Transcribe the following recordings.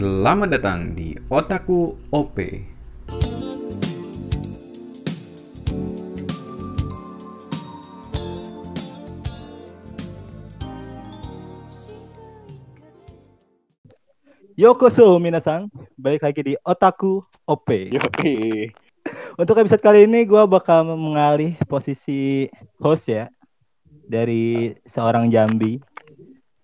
Selamat datang di Otaku OP. Yokoso minasang, balik lagi di Otaku OP. Yoi. Untuk episode kali ini gue bakal mengalih posisi host ya dari seorang Jambi.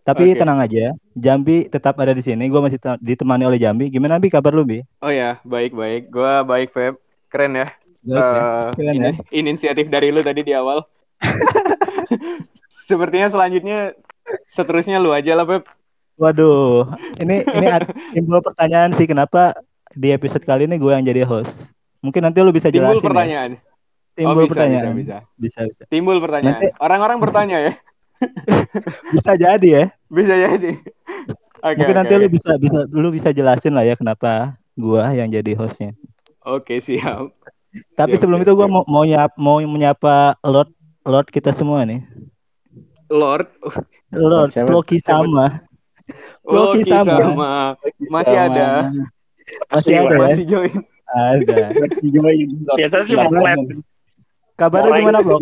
Tapi Oke. tenang aja, Jambi tetap ada di sini. Gue masih te- ditemani oleh Jambi. Gimana Bi kabar lu Bi? Oh ya, baik baik. Gua baik Feb. Keren ya. Baik, ya? Eh, Keren ini- ya? Inisiatif dari lu tadi di awal. Sepertinya selanjutnya seterusnya lu aja lah Feb. Waduh, ini ini timbul pertanyaan sih kenapa di episode kali ini gue yang jadi host. Mungkin nanti lu bisa jelasin. Timbul ya. pertanyaan. Timbul oh, bisa, pertanyaan. bisa, bisa. Bisa, bisa. Timbul pertanyaan. Orang-orang bertanya ya. Bisa jadi ya. Bisa jadi. Oke. Mungkin oke, nanti oke. lu bisa bisa lu bisa jelasin lah ya kenapa gua yang jadi hostnya. Oke, siap. Tapi Siap, sebelum siap, itu gua siap. mau mau nyap mau menyapa Lord Lord kita semua nih. Lord. Lord? Loki sama. Loki sama. sama. Masih ada. Masih ada ya? Masih join. Ada. Biasa sih Kabar- mau. Kabarnya gimana, Blok?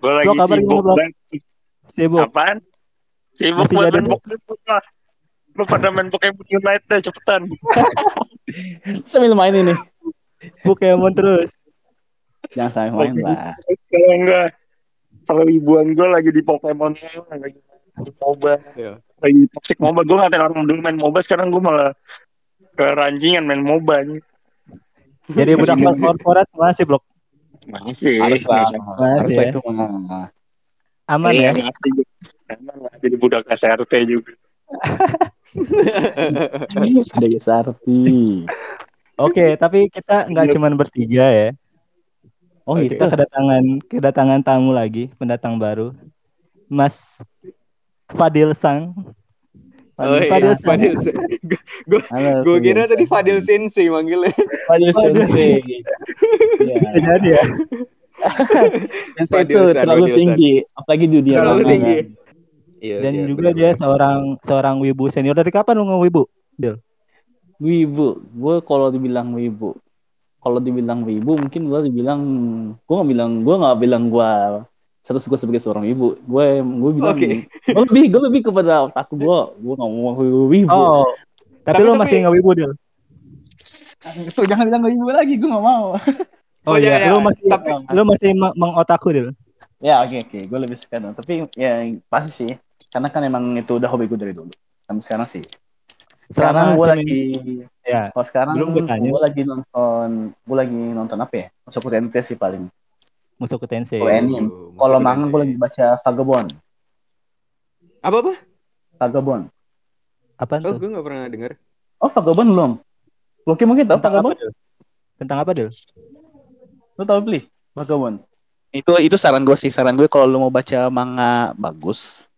Gue lagi kabar sibuk banget. Sibuk. Apaan? Sibuk Masih buat jadi, main? Pokemon. Lu pada main Pokemon Unite deh cepetan. Sambil main ini. Pokemon terus. Jangan sampai main lah. Kalau enggak kalau ribuan gue lagi di Pokemon lagi di MOBA Iya. lagi toxic MOBA gue ngatain orang dulu main MOBA sekarang gue malah ke ranjingan main MOBA nih. Jadi budak korporat masih, Blok. Masih Harus lah. Harus Masih lah ya. itu mah. Aman Iya, ya. Emang lah, jadi budak SRT juga Ada Sarti. Oke, tapi kita nggak cuman bertiga ya. Oh gitu. Kita kedatangan kedatangan tamu lagi, pendatang baru. Mas Fadil Sang. Oh iya, Fadil. Fadil. Halo. Gue kira Fadil. tadi Fadil Sensei manggilnya. Fadil. Sensei. Iya. Bisa jadi ya. Sensei Fadil itu terlalu Fadil San. tinggi, apalagi di dunia Terlalu tinggi. Iya, Dan iya, juga benar, dia seorang seorang wibu senior. Dari kapan lu nge-wibu? Wibu, gue kalau dibilang wibu, kalau dibilang wibu mungkin gue dibilang, gue nggak bilang, gue nggak bilang gue status gue sebagai seorang wibu, gue gue bilang, Oke. gue lebih gue lebih kepada otakku gue, gue nggak mau wibu. Oh. Tapi, Tapi- lu tapi- masih nge-wibu, Dil? Tuh, jangan bilang wibu lagi, gue nggak mau. Oh, Oh, iya, iya, lu iya. masih Tapi- lu masih meng- mengotaku, Dil. Ya oke oke, gue lebih suka dong. Tapi ya pasti sih, karena kan emang itu udah hobi gue dari dulu. Sampai sekarang sih. Sekarang gue lagi, Ya. kalau sekarang Belum gue lagi nonton, gue lagi nonton apa ya? Masuk ke TNT sih paling. Musuh ke Tensei. Kalau anime. Oh, Kalau manga gue lagi baca Vagabond. Apa apa? Vagabond. Apa Oh, tuh? gue gak pernah denger. Oh Vagabond belum? Oke mungkin tahu Tentang apa, Vagabond? Dil? Tentang apa, Dil? Lu tahu beli Vagabond? itu itu saran gue sih saran gue kalau lu mau baca manga bagus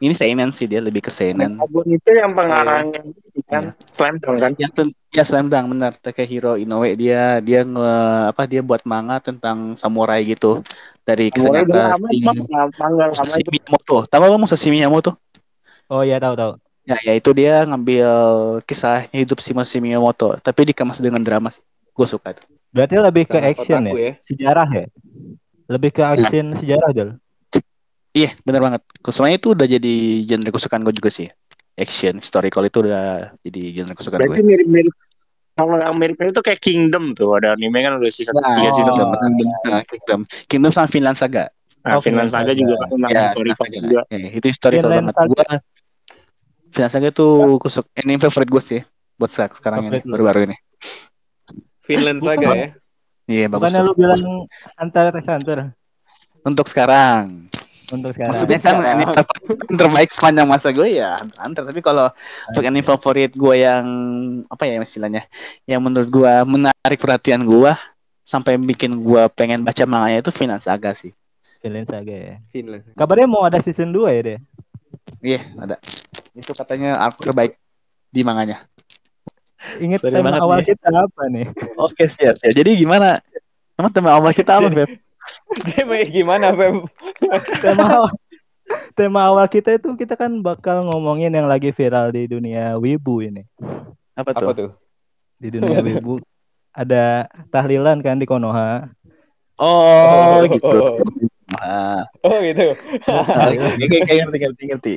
ini seinen sih dia lebih ke seinen Abon itu yang pengarangnya itu kan Slam Dunk kan yang ya slam dunk benar. Takehiro Inoue dia dia nge apa dia buat manga tentang samurai gitu. Dari kisah Mulai nyata si lama Musashi Miyamoto. Tahu apa Musashi Miyamoto? Oh iya, tahu tahu. ya ya itu dia ngambil kisah hidup si Musashi Miyamoto tapi dikemas dengan drama sih. Gue suka itu. Berarti lebih ke action ya? ya. Sejarah ya? Lebih ke action sejarah, Dil. iya benar banget. Semuanya itu udah jadi genre kesukaan gue juga sih. Action historical itu udah jadi genre kesukaan gue berarti mirip-mirip kalau yang mirip-mirip itu kayak Kingdom tuh ada anime kan udah season Nah, tiga season Kingdom, tuh. Nah, Kingdom, Kingdom sama Finland Saga. Nah, Oh, Finland Finland Saga Saga. juga kan tentang Ya, story Finland Saga. juga. Ya, itu historical Finland banget. Saga. Gua Finland Saga tuh kusuk anime favorit gue sih buat sekarang ini Favorit lu. baru-baru ini. Finland Saga ya. Iya bagus. Bukannya lu bilang antar Hunter Untuk sekarang. Untuk sekarang. Maksudnya kan anime favorit terbaik sepanjang masa gue ya Hunter, Hunter. Tapi kalau untuk anime favorit gue yang apa ya istilahnya, yang menurut gue menarik perhatian gue sampai bikin gue pengen baca manganya itu Finland Saga sih. Finland Saga ya. Finland. Kabarnya mau ada season 2 ya deh. Iya ada. Itu katanya arc terbaik di manganya. Ingat tema awal nih. kita apa nih? Oke siap siap. Jadi gimana? Emang tema awal kita apa, Beb? Main gimana, Feb? Tema awal, tema awal kita itu kita kan bakal ngomongin yang lagi viral di dunia wibu ini. Apa Apa tuh? tuh? Di dunia wibu ada tahlilan kan di Konoha. Oh, gitu. Ah, Oh gitu. kayak kayak- kayak ngerti ngerti ngerti.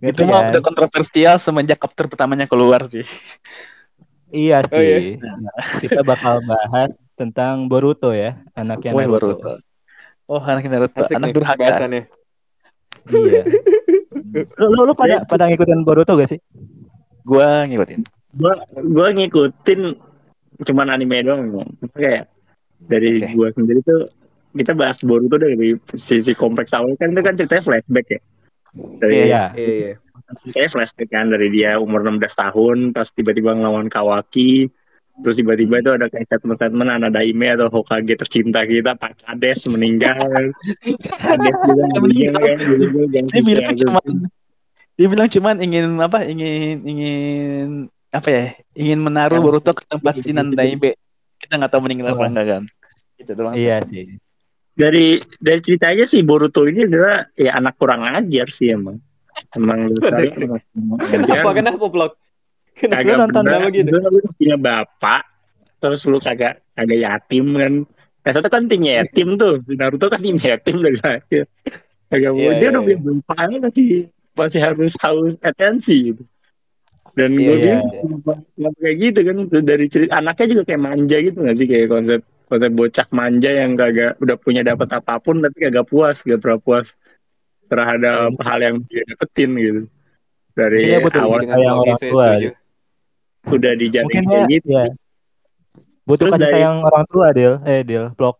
Itu mah kan? udah kontroversial semenjak chapter pertamanya keluar sih. Iya Oh, iya. sih. Kita bakal bahas tentang Boruto ya, anaknya Wah, Naruto. Naruto. Oh, anak Naruto, Asik anak nih durhaka. bahasannya. Iya. Lu, lu, lu pada pada ngikutin Boruto gak sih? Gua ngikutin. Gua gua ngikutin cuman anime doang. Kayak dari Oke. gua sendiri tuh kita bahas Boruto dari sisi kompleks awal kan itu kan ceritanya flashback ya. Dari Iya. Iya iya. Ceritanya flashback kan dari dia umur 16 tahun pas tiba-tiba ngelawan Kawaki terus tiba-tiba itu ada kayak statement-statement anak Daime atau Hokage tercinta kita Pak Kades meninggal Kades juga meninggal kan meninggal, jangan Dia bilang sampai cuma ada- dia bilang cuman ingin apa? Ingin ingin apa ya? Ingin menaruh Kan. Boruto ke tempat Sinan Daibe. Kita nggak tahu meninggal apa enggak kan. Gitu doang. Iya sih. dari dari ceritanya sih Boruto ini adalah ya anak kurang ajar sih emang emang lu Kenapa kenapa blog? Kenapa? kagak nonton kenapa gitu? lu, punya bapak terus lu kagak kagak yatim kan. Yang satu kan tim yatim tuh. Naruto kan tim yatim dari lahir. Kagak Iya, mau. Dia iya, udah iya. punya bapaknya masih masih harus tahu atensi gitu. Dan Iya, gue iya, bilang kenapa kenapa kayak gitu kan? Dari cerita anaknya juga kayak manja gitu gak sih? Kayak konsep konsep bocah manja yang kagak udah punya dapat apa pun tapi kagak puas gak pernah puas terhadap hal yang dia dapetin gitu dari Iya, betul. awal Sayang orang tua, setuju. udah dijamin kayak ya, gitu ya. Butuh Terus kasih dari- sayang orang tua, Dil. Eh, Dil, blok.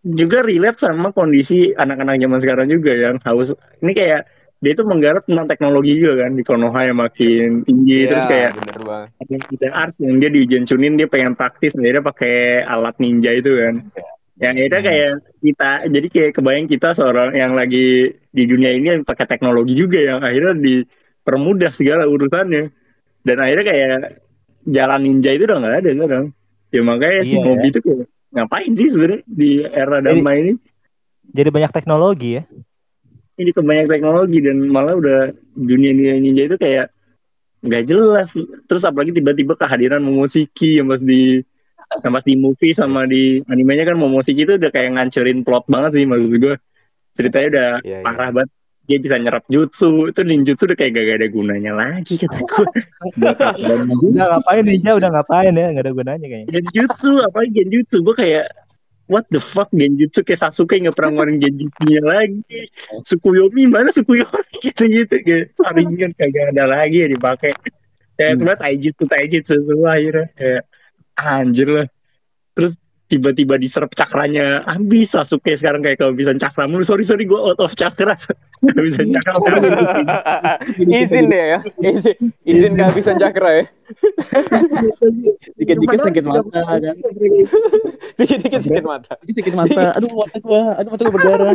juga relate sama kondisi anak-anak zaman sekarang juga yang haus ini kayak dia itu menggarap tentang teknologi juga kan di Konoha yang makin tinggi Iya, terus kayak ada ada art yang dia di Jensunin dia pengen praktis akhirnya pakai alat ninja itu kan yang akhirnya kayak kita jadi kayak kebayang kita seorang yang lagi di dunia ini yang pakai teknologi juga yang akhirnya dipermudah segala urusannya. Dan akhirnya kayak jalan ninja itu udah nggak ada sekarang. Ya makanya si Iya, Mobi itu kayak ngapain sih sebenarnya di era Jadi- damai ini? Jadi banyak teknologi ya. ini kebanyak teknologi dan malah udah dunia dunia ninja itu kayak nggak jelas. Terus apalagi tiba-tiba kehadiran Momoshiki yang pas di yang pas di movie sama di animenya kan Momoshiki itu udah kayak ngancurin plot banget sih maksud gue ceritanya udah Iya, iya. parah banget. Dia bisa nyerap jutsu. Itu ninjutsu udah kayak gak ada gunanya lagi kata gue Udah ngapain ninja? Udah ngapain ya, nggak ada gunanya kayaknya. genjutsu apalagi genjutsu. Gue kayak what the fuck genjutsu? Kayak Sasuke nggak pernah ngeluarin genjutsunya lagi. Tsukuyomi mana Tsukuyomi gitu gitu kayak saringan kagak ada lagi yang dipakai. Kayak Hmm. cuma taijutsu taijutsu semua akhirnya. Kayak anjir lah terus tiba-tiba diserap cakranya habis Sasuke sekarang kayak kehabisan cakra mulu sorry sorry gue out of cakra kehabisan cakra izin deh ya. Izin izin kehabisan cakra ya. Dikit-dikit sakit mata kan. Dikit-dikit sakit mata. Sakit mata. Aduh mata gua, aduh mata gua berdarah.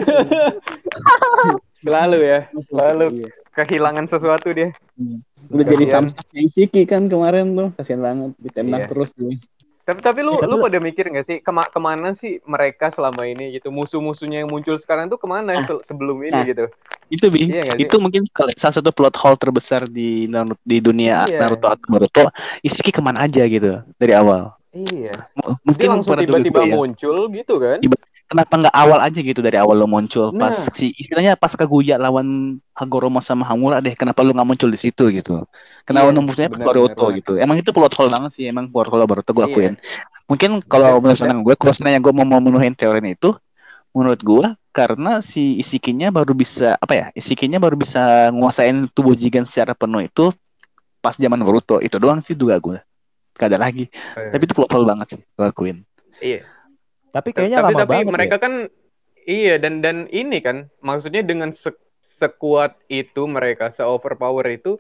Selalu ya. Selalu kehilangan sesuatu dia. Udah jadi samsak Isiki kan kemarin tuh. Kasihan banget ditembak Iya. terus dia. Tapi tapi lu Ya, lu pada mikir nggak sih kema ke mana sih mereka selama ini gitu musuh-musuhnya yang muncul sekarang tuh ke mana se- sebelum ini nah. gitu? Itu bi, Iya sih? itu mungkin salah- satu plot hole terbesar di Naruto, di dunia Iya. Naruto atau Boruto. Isiki ke mana aja gitu dari awal. Iya. M- Dia mungkin langsung tiba-tiba ya, muncul gitu kan? Kenapa nggak awal aja gitu dari awal lo muncul? Pas Nah. si istilahnya pas Kaguya lawan Hagoromo sama Hamura deh kenapa lo nggak muncul di situ gitu? Kenapa Iya, lo munculnya pas Boruto gitu? Emang itu plot hole banget sih emang plot hole Boruto gue Iya. akuin. Mungkin kalau menurut pandangan gue kalau sebenarnya gue mau memenuhi teori itu menurut gue karena si Isikinya baru bisa apa ya Isikinya baru bisa nguasain tubuh Jigen secara penuh itu pas zaman Boruto. Itu doang sih juga gue gak ada lagi. Eh, tapi itu plot hole banget sih gue akuin. Iya. Tapi kayaknya tapi lama tapi banget mereka ya. kan iya dan dan ini kan maksudnya dengan se- sekuat itu mereka se overpower itu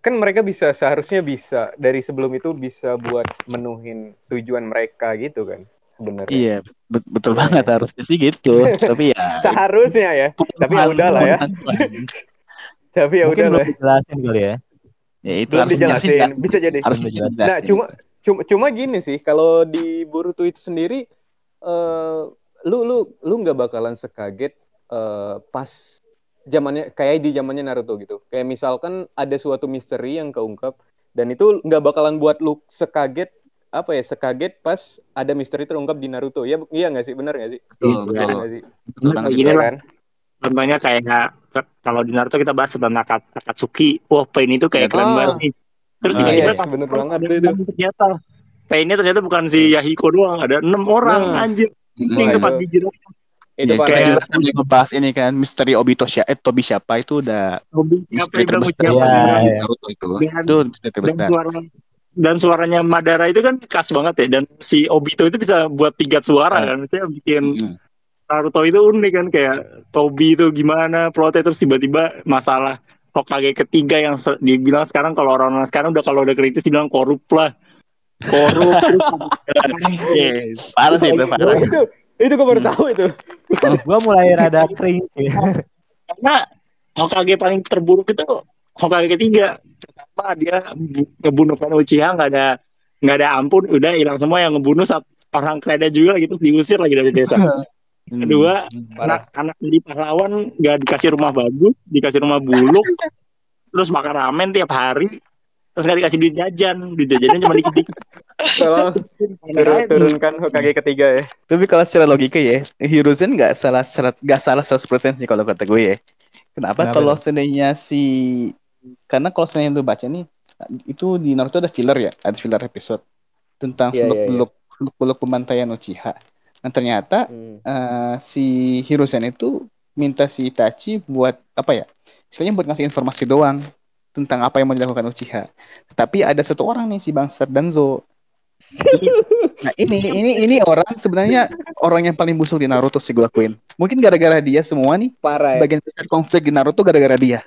kan mereka bisa seharusnya bisa dari sebelum itu bisa buat menuhin tujuan mereka gitu kan sebenarnya. Iya bet- betul Iya, banget harusnya sih gitu. Tapi ya seharusnya ya tapi ya udahlah ya. tapi ya Mungkin udahlah belum dijelasin kali ya. ya itu belum harus dijelasin dijelasin, bisa jadi. Harus dijelasin. Nah, cuma cuma cuma gini sih, kalau di Boruto itu sendiri eh lu lu lu nggak bakalan sekaget eh, pas zamannya kayak di zamannya Naruto gitu. Kayak misalkan ada suatu misteri yang keungkap dan itu nggak bakalan buat lu sekaget apa ya sekaget pas ada misteri terungkap di Naruto. Ya iya nggak sih? Benar nggak sih? Betul, Iya, betul. Nggak sih? Betul gini lah. kan? Contohnya kayak kalau di Naruto kita bahas tentang Akat- Akatsuki. Wah, Pain itu kayak Ya, keren oh. banget nih. Terus Ah, tiba-tiba yes, bener banget tuh itu. Painnya ternyata bukan si Yahiko doang, ada enam orang Nah. anjir. Ini itu- di Jiro Itu Ya, kayak kayak- juga ngebahas ini kan misteri Obito siapa, eh Tobi siapa itu udah siapa misteri terbesar di iya. Naruto itu. Dan- Itu misteri dan terbesar. suara dan suaranya Madara itu kan khas banget ya dan si Obito itu bisa buat tiga suara Iya. kan itu yang bikin Mm. Naruto itu unik kan kayak Tobi itu gimana plotnya terus tiba-tiba masalah Hokage ketiga yang se- dibilang sekarang kalau orang-orang sekarang udah kalau udah kritis dibilang korup lah korup yes. Parah sih itu, parah. itu itu gue baru tahu itu. Gua mulai rada cringe ya. karena Hokage paling terburuk itu Hokage ketiga pertama dia bu- ngebunuh Ken Uchiha nggak ada nggak ada ampun udah hilang semua yang ngebunuh orang kredit juga gitu diusir lagi dari desa kedua anak anak jadi pahlawan nggak dikasih rumah bagus dikasih rumah buluk terus makan ramen tiap hari terus nggak dikasih duit jajan duit jajannya cuma dikit dikit Tolong turun, turunkan Hokage ketiga ya. Tapi kalau secara logika ya, Hiruzen nggak salah serat- nggak salah 100% sih kalau kata gue ya. Kenapa? Kenapa kalau seandainya si karena kalau seandainya lu baca nih itu di Naruto ada filler ya, ada filler episode tentang seluk iya, iya. beluk seluk beluk pembantaian Uchiha. Nah ternyata Hmm. eh, si Hiruzen itu minta si Itachi buat apa ya? Istilahnya buat ngasih informasi doang tentang apa yang mau dilakukan Uchiha. Tapi ada satu orang nih si bangsat Danzo. nah ini ini ini orang sebenarnya orang yang paling busuk di Naruto sih gue akuin. Mungkin gara-gara dia semua nih Parah ya. sebagian besar konflik di Naruto gara-gara dia.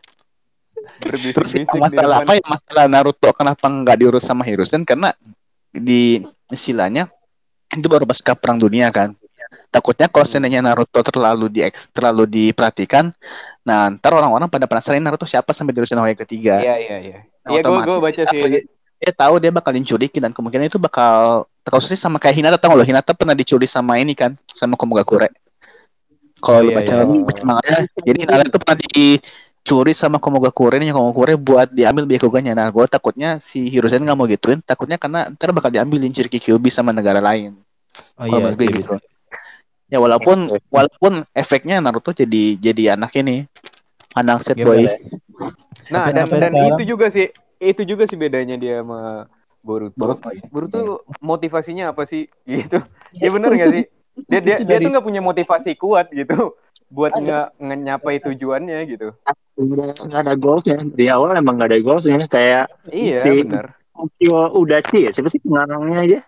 Terus Berbisik-bisik di masalah apa ya? Masalah Naruto kenapa nggak diurus sama Hiruzen karena di istilahnya itu baru pasca perang dunia kan. Takutnya kalau seandainya Naruto terlalu di terlalu diperhatikan, nah ntar orang-orang pada penasaran Naruto siapa sampai diurusin Hokage ketiga. Iya iya iya. Nah, Iya gue baca sih. dia, dia tahu dia bakal diculikin dan kemungkinan itu bakal terus sih sama kayak Hinata tau nggak lo Hinata pernah diculik sama ini kan sama Komogakure. Kalau Oh, iya, baca iya. baca manganya, jadi Hinata itu pernah dicuri sama Komogakure nih Komogakure buat diambil Byakuganya. Nah, gue takutnya si Hiruzen nggak mau gituin, takutnya karena ntar bakal diambilin Jinchuriki Kyuubi sama negara lain. Oh iya, sih, gitu. Ya walaupun walaupun efeknya Naruto jadi jadi anak ini anak set boy. ya. Nah dan dan itu juga sih itu juga sih bedanya dia sama Boruto. Boruto ya. Boruto motivasinya apa sih gitu? Ya bener nggak sih? Dia dia Itu dia dari- tuh nggak punya motivasi kuat gitu buat nggak ngenyapai tujuannya gitu. nggak ada goalsnya di awal emang nggak ada goalsnya kayak Iya Si- bener. Ukyo Udachi ya siapa sih pengarangnya aja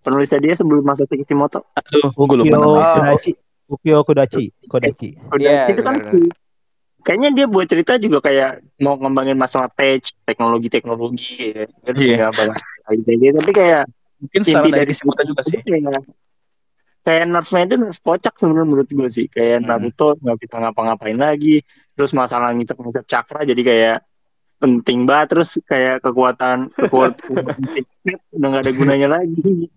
penulisnya dia sebelum masuk ke Kishimoto Aduh, gue lupa namanya. Kudachi. Ukyo Kudachi. Kodachi. Udachi Iya, itu kan kayaknya dia buat cerita juga kayak mau ngembangin masalah tech teknologi-teknologi ya Iya. banyak ide tapi kayak Mungkin inti saran dari dari Kishimoto juga sih. kayak kayak nerfnya itu nerf kocak sebenarnya menurut gue sih kayak Hmm. Naruto nggak bisa ngapa-ngapain lagi terus masalah ngicap cakra jadi kayak penting banget terus kayak kekuatan kekuatan udah nggak ada gunanya lagi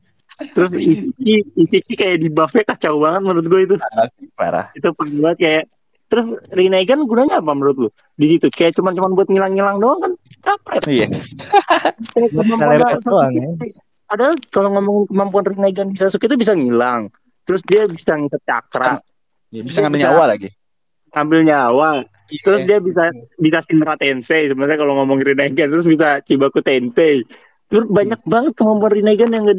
terus isi isi kayak di buffnya kacau banget menurut gue itu Parah sih, parah. itu penting banget kayak terus Rinnegan gunanya apa menurut lu di situ kayak cuma cuma buat ngilang-ngilang doang kan capek Iya. Kayak doang, ya. Padahal kalau ngomongin kemampuan Rinnegan di Sasuke itu bisa ngilang. Terus dia bisa ngikat cakra, Ya, bisa ngambil Bisa. nyawa lagi. ngambil nyawa. Terus Iya. dia bisa bisa Shinra Tensei sebenarnya kalau ngomongin Rinnegan terus bisa Chibaku Tensei. Terus banyak banget kemampuan Rinnegan yang gak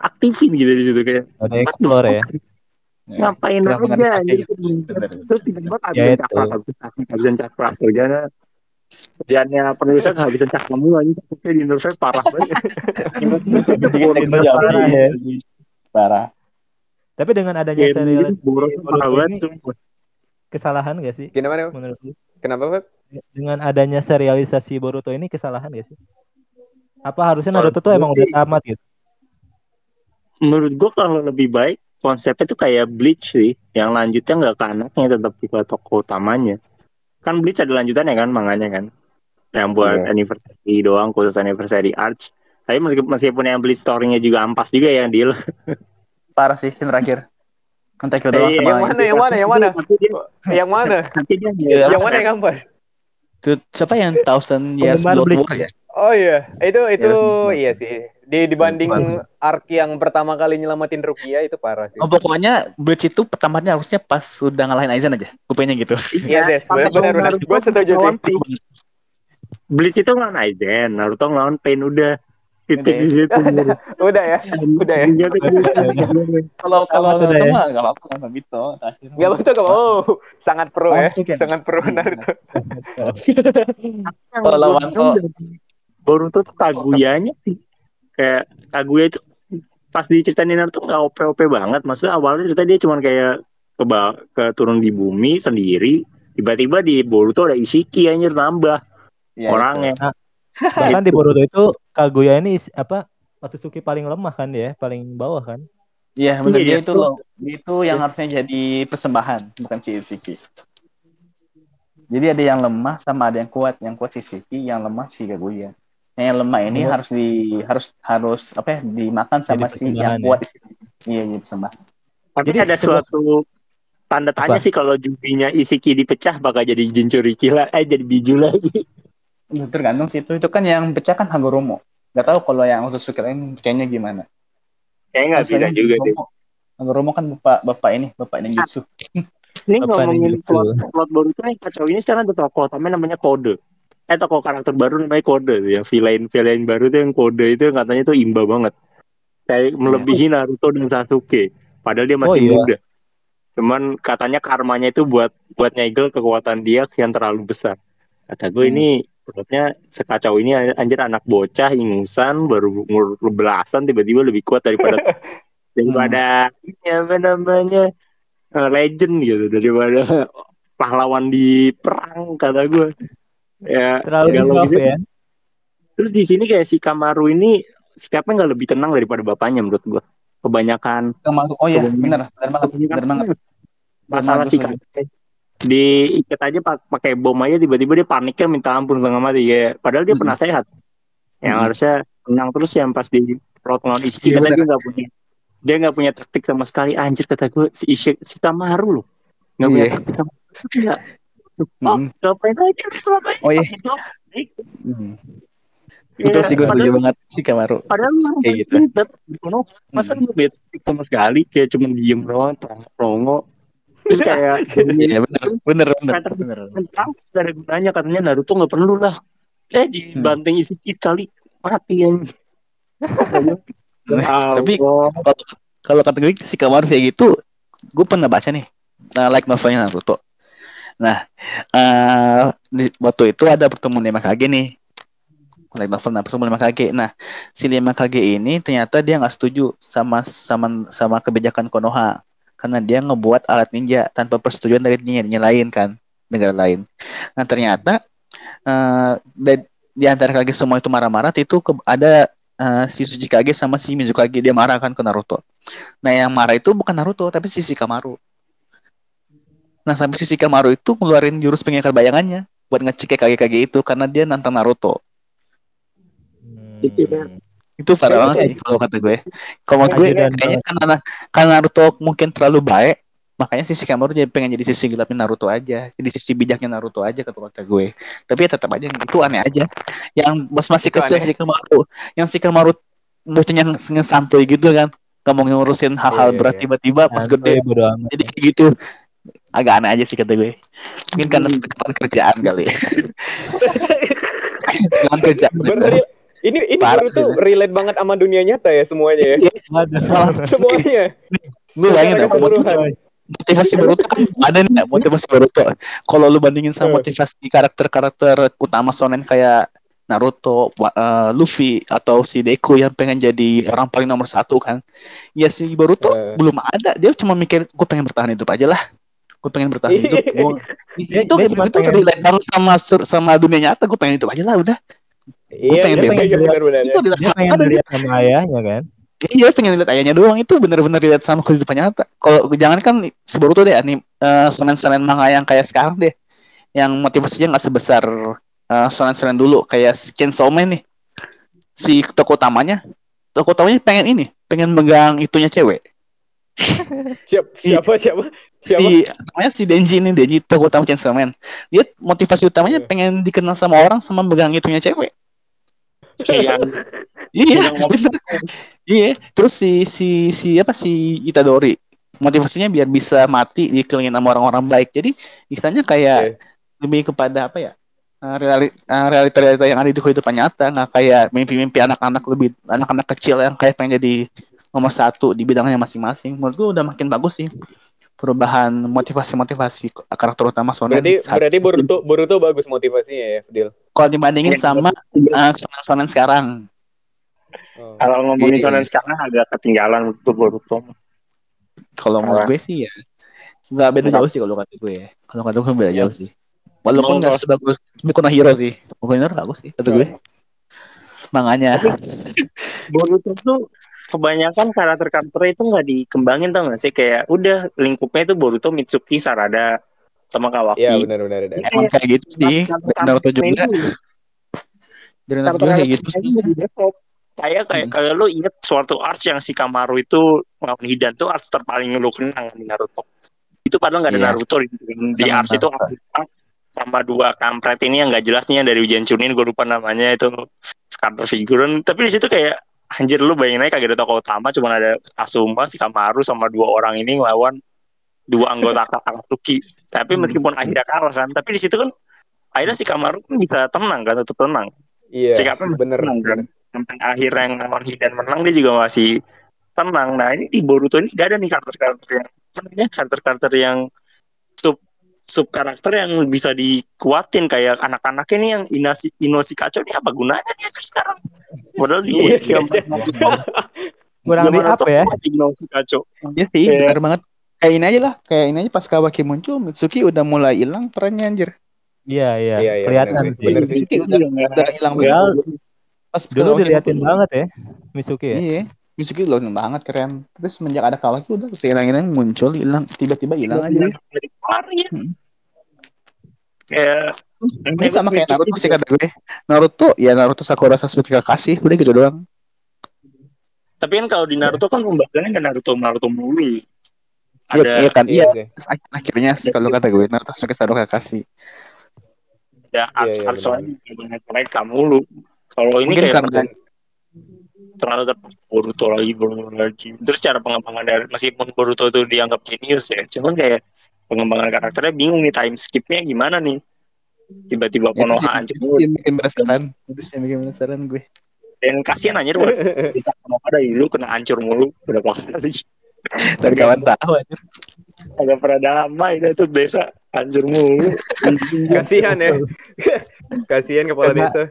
diaktifin gitu di situ kayak Ada explore ya. Ya. ngapain aja gitu. Bener. Terus tiba-tiba Ya, kehabisan itu. cakra, kehabisan cakra kerjanya kerjaannya penulisnya kehabisan cakra mulu anjing Sasuke di Nerfnya parah banget. Parah ya. Tapi dengan adanya serial kesalahan gak sih Kenapa menurut? Kenapa Pak? Dengan adanya serialisasi Boruto ini kesalahan gak sih? Apa harusnya Naruto tuh emang udah tamat gitu? Menurut gua kalau lebih baik konsepnya tuh kayak Bleach sih, yang lanjutnya nggak ke anaknya tetap ke tokoh utamanya. Kan Bleach ada lanjutannya kan manganya kan, yang buat Iya. anniversary doang khusus anniversary arch. Tapi meskipun, meskipun yang Bleach story-nya juga ampas juga ya deal. Parah sih yang terakhir. Kan tackle doang Iya, sama yang mana, yang mana, yang mana? Yang mana? dia Iya. Yang mana yang kampas? Itu siapa yang Thousand Years Blood Bleach. War ya? Oh iya, itu itu Ya, iya sih. Di dibanding arc yang pertama kali nyelamatin Rukia itu parah sih. Oh pokoknya Bleach itu pertamanya harusnya pas udah ngalahin Aizen aja. Gue pengennya gitu. Iya sih, pas benar benar. Gue setuju sih. Bleach itu ngelawan Aizen, Naruto ngelawan Pain udah. Titik Udah di situ. Udah ya, udah ya. Dia tuh Kalau kalau Naruto ya? mah nggak apa-apa nggak gitu. Terakhir. Gak betul kok. Oh, sangat pro ya. Sangat pro Naruto. Kalau lawan Boruto tuh Kaguyanya sih. Kayak Kaguya itu pas diceritain Naruto nggak OP-OP banget. Maksudnya awalnya cerita dia cuma kayak ke, ke turun di bumi sendiri. Tiba-tiba di Boruto ada Ishiki anjir nambah Iya, orangnya. Bahkan di Boruto itu Kaguya ini is- apa Otsutsuki paling lemah kan dia, paling bawah kan. Iya benar Iya, dia iya. itu loh. Itu yang harusnya jadi persembahan, bukan si Ishiki. Jadi ada yang lemah sama ada yang kuat. Yang kuat si Ishiki, yang lemah si Kaguya. Nah, yang lemah ini Oh. harus di harus harus apa ya dimakan sama Jadi si yang persembahan kuat. Iya, jadi persembahan. Tapi Jadi ada sebuah- suatu tanda tanya Apa? sih kalau jubinya Ishiki dipecah bakal jadi Jinchuriki lah, eh jadi Biju lagi. Itu tergantung sih itu. Itu kan yang pecah kan Hagoromo. Gak tahu kalau yang Otsutsuki lain kayaknya gimana. Kayaknya nggak bisa juga deh. Hagoromo. Kan bapak bapak ini, bapak ninjutsu. Ini Apa nih ngomongin plot, plot Boruto yang kacau ini sekarang ada tokoh namanya namanya Kode. Eh tokoh karakter baru namanya Kode ya. Villain villain baru tuh yang Kode itu yang katanya tuh imba banget. Kayak melebihi Naruto dan Sasuke. Padahal dia masih Oh, iya. muda. Cuman katanya karmanya itu buat buat nyegel kekuatan dia yang terlalu besar. Kata gue Hmm. ini plotnya sekacau ini anjir anak bocah ingusan baru umur belasan tiba-tiba lebih kuat daripada daripada ini apa namanya eh, legend gitu daripada pahlawan di perang kata gue ya Terlalu gitu. ya. terus di sini kayak si Kamaru ini sikapnya nggak lebih tenang daripada bapaknya menurut gue kebanyakan Kemaru. Oh iya, Kebanyakan- benar. Benar banget. Benar banget. masalah sikap diikat aja pak- pakai bom aja tiba-tiba dia paniknya minta ampun setengah mati ya padahal dia Hmm. pernah sehat yang Hmm. harusnya tenang terus yang pas di plot ngelawan Ishiki benar. dia nggak punya dia nggak punya taktik sama sekali anjir kata gue si Ishik si Kamaru loh nggak punya Iya. taktik sama sekali nggak oh Hmm. ngapain aja selama ini Oh, iya. Hmm. Itu sih gue setuju banget si Kamaru. padahal Kayak gitu. pinter masa Hmm. beda taktik sama sekali kayak cuma diem doang rongo terus kayak Iya benar, benar, benar, Kata- gak ada gunanya katanya Naruto nggak perlu lah. Eh dibanting isi kali mati yang Tapi kalau kata gue si Kamaru kayak gitu, gue pernah baca nih, nah, like novelnya Naruto. Nah, eh di, waktu itu ada pertemuan lima Kage nih, like novel nah pertemuan lima Kage. Nah, si lima Kage ini ternyata dia nggak setuju sama sama sama kebijakan Konoha karena dia ngebuat alat ninja tanpa persetujuan dari ninja lain kan negara lain. Nah ternyata eh di- di antara Kage semua itu marah-marah itu ke- ada eh, si Tsuchikage sama si Mizukage dia marah kan ke Naruto. Nah yang marah itu bukan Naruto tapi si Shikamaru. Nah sampai si Shikamaru itu ngeluarin jurus pengingkar bayangannya buat ngecek Kage-Kage itu karena dia nantang Naruto. Itu. Hmm. Itu parah banget sih kalau kata gue. Kalau menurut gue kayaknya karena karena Naruto mungkin terlalu baik makanya si Shikamaru jadi pengen jadi sisi gelapnya Naruto aja jadi sisi bijaknya Naruto aja kata kata gue. Tapi ya tetap aja itu aneh aja. Yang pas masih kecil aneh. Shikamaru yang Shikamaru bocahnya yang santuy gitu kan nggak mau ngurusin hal-hal Iya, berat iya. tiba-tiba pas gede. amat. jadi kayak gitu. Agak aneh aja sih kata gue. Mungkin karena tekanan kerjaan kali ya. Kerjaan. Bener, ini ini Parah baru tuh sih. relate banget sama dunia nyata ya semuanya ya. Waduh. Semuanya. Lu bayangin keseluruhan. motivasi Boruto kan ada nih motivasi Boruto kalau lu bandingin sama motivasi karakter-karakter utama shonen kayak Naruto, eh, Luffy atau si Deku yang pengen jadi orang paling nomor satu kan ya si Boruto Eh. belum ada dia cuma mikir gue pengen bertahan hidup aja lah gue pengen bertahan Iya. hidup gua... Dia- itu dia itu, itu pengen- relate sama sama dunia nyata gue pengen hidup aja lah udah Iya, pengen iya, bebas. iya, benar-benar. itu relate Dia pengen banget. dilihat sama ayahnya kan. Iya pengen lihat ayahnya doang itu bener-bener lihat sama kehidupan nyata. Kalau jangan kan Boruto deh anim eh, shonen-shonen manga yang kayak sekarang deh, yang motivasinya nggak sebesar eh, shonen-shonen dulu kayak Chainsaw Man nih. Si tokoh utamanya, tokoh utamanya pengen ini, pengen megang itunya cewek, Siap, siapa siapa siapa? si namanya si Denji ini Denji tokoh utama Chainsaw Man dia motivasi utamanya Iya. pengen dikenal sama orang sama megang itunya cewek Kayak iya Yang iya terus si si si apa si Itadori. Motivasinya biar bisa mati dikelilingin sama orang-orang baik. Jadi istilahnya kayak lebih kepada apa ya eh, eh, realita-realita yang ada di kehidupan nyata. Nggak kayak mimpi-mimpi anak-anak lebih anak-anak kecil yang kayak pengen jadi nomor satu di bidangnya masing-masing. Menurut gue udah makin bagus sih perubahan motivasi-motivasi karakter utama Sonen Berarti saat- berarti Boruto Boruto bagus motivasinya ya, Fidel. kalau dibandingin sama uh, Shonen Shonen sekarang. Oh. kalau ngomongin Iya. shonen sekarang agak ketinggalan untuk Boruto. kalau menurut gue sih ya nggak beda jauh sih kalau kata gue ya. Kalau kata gue beda jauh sih. Walaupun nggak kalau- sebagus Boku no Hero sih. Boku no Hero bagus sih kata gue. Manganya. Boruto tuh kebanyakan karakter-karakter itu nggak dikembangin tau gak sih kayak udah lingkupnya itu Boruto, Mitsuki, Sarada, sama Kawaki. Iya benar benar benar. emang kayak gitu sih dari Naruto juga dari Naruto juga kayak gitu sih Kayak kayak Hmm. kalau lu inget suatu arts yang si Kamaru itu melawan Hidan tuh arts terpaling lu kenang di Naruto. Itu padahal nggak ada Iya. Naruto di, di arts itu sama dua kampret ini yang nggak jelas nih yang dari Ujian Chunin gue lupa namanya itu karakter figuran tapi di situ kayak anjir lu bayangin aja kagak ada tokoh utama cuma ada Asuma si Kamaru sama dua orang ini ngelawan dua anggota Akatsuki tapi Hmm. meskipun akhirnya kalah kan tapi di situ kan akhirnya si Kamaru kan bisa tenang kan tetap tenang Iya. Sikapnya Bener. tenang kan sampai akhirnya yang lawan Hidan menang dia juga masih tenang nah ini di Boruto ini gak ada nih karakter-karakter yang namanya karakter-karakter yang sub sub karakter yang bisa dikuatin kayak anak-anaknya nih yang Inasi Inosi Kaco ini apa gunanya dia sekarang padahal di Iya sih, zaman- Kurang di apa ya? Inosi Kaco Iya sih, Kayak- benar banget. Kayak ini aja lah, kayak ini aja pas Kawaki muncul, Mitsuki udah mulai hilang perannya anjir. Iya iya, Iya, iya, kelihatan sih. bener. Mitsuki udah, udah hilang banget. Pas dulu diliatin banget ya, Misuki ya. Iya, Mitsuki udah banget keren. Terus semenjak ada Kawaki udah hilang-hilang muncul, hilang, tiba-tiba hilang aja. Dari kemarin. Hmm. Kayak Ini sama kayak Naruto sih kata gue. Naruto, ya Naruto Sakura Sasuke Kakashi, udah gitu doang. tapi kan kalau di Naruto kan pembahasannya nggak Naruto Naruto mulu Iya, ada iya kan, iya. akhir- akhirnya sih kalau kata gue Naruto Sasuke Sakura Kakashi. ada arts iya, arts banyak mereka mulu kalau ini kayak karena terlalu terlalu Boruto lagi Boruto lagi terus cara pengembangan dari meskipun Boruto itu dianggap jenius ya cuman kayak pengembangan karakternya bingung nih time skipnya gimana nih tiba-tiba itu Konoha hancur itu yang bikin penasaran. Itu yang bikin penasaran gue. dan kasihan anjir buat kita Konoha dari dulu kena hancur mulu berapa kali Dari kawan tahu anjir. agak pernah damai dah tuh desa hancur mulu Kasihan ya. Kasihan kepala desa.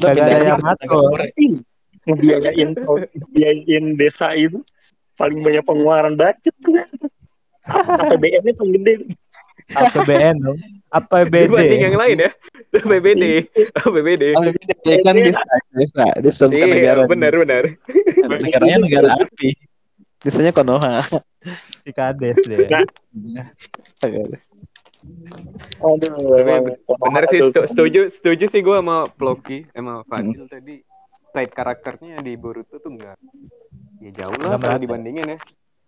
Kagak ada yang ngatur. Ngebiayain ngebiayain desa itu paling banyak pengeluaran budget tuh APBN-nya paling gede APBN dong. APBD. Dibanding yang lain ya. PBD. PBD. Kalau dia kan desa, desa, desa bukan negara. Iya, benar benar. Negaranya negara api. Desanya Konoha. Si Kades deh. Aduh, Tapi emang Benar sih setuju setuju sih gue sama Ploki sama Fadil tadi. Side karakternya di Boruto tuh enggak ya jauh lah kalau dibandingin ya.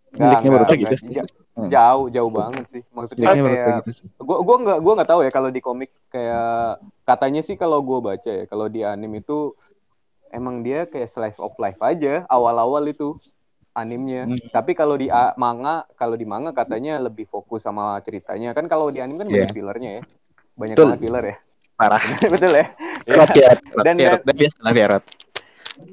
Jeleknya Boruto enggak, gitu enggak. Hmm. Jauh, jauh banget sih. Maksudnya kayak gitu sih. gua gua nggak gua nggak tahu ya kalau di komik kayak katanya sih kalau gua baca ya kalau di anime itu emang dia kayak slice of life aja awal-awal itu animenya. Hmm. Tapi kalau di a- manga kalau di manga katanya lebih fokus sama ceritanya. Kan kalau di anime kan banyak fillernya ya. Banyak Betul. banget filler ya. Parah. Betul ya. Ya. Pierrot, Pierrot, Dan- Pierrot, dan biasa lah Pierrot.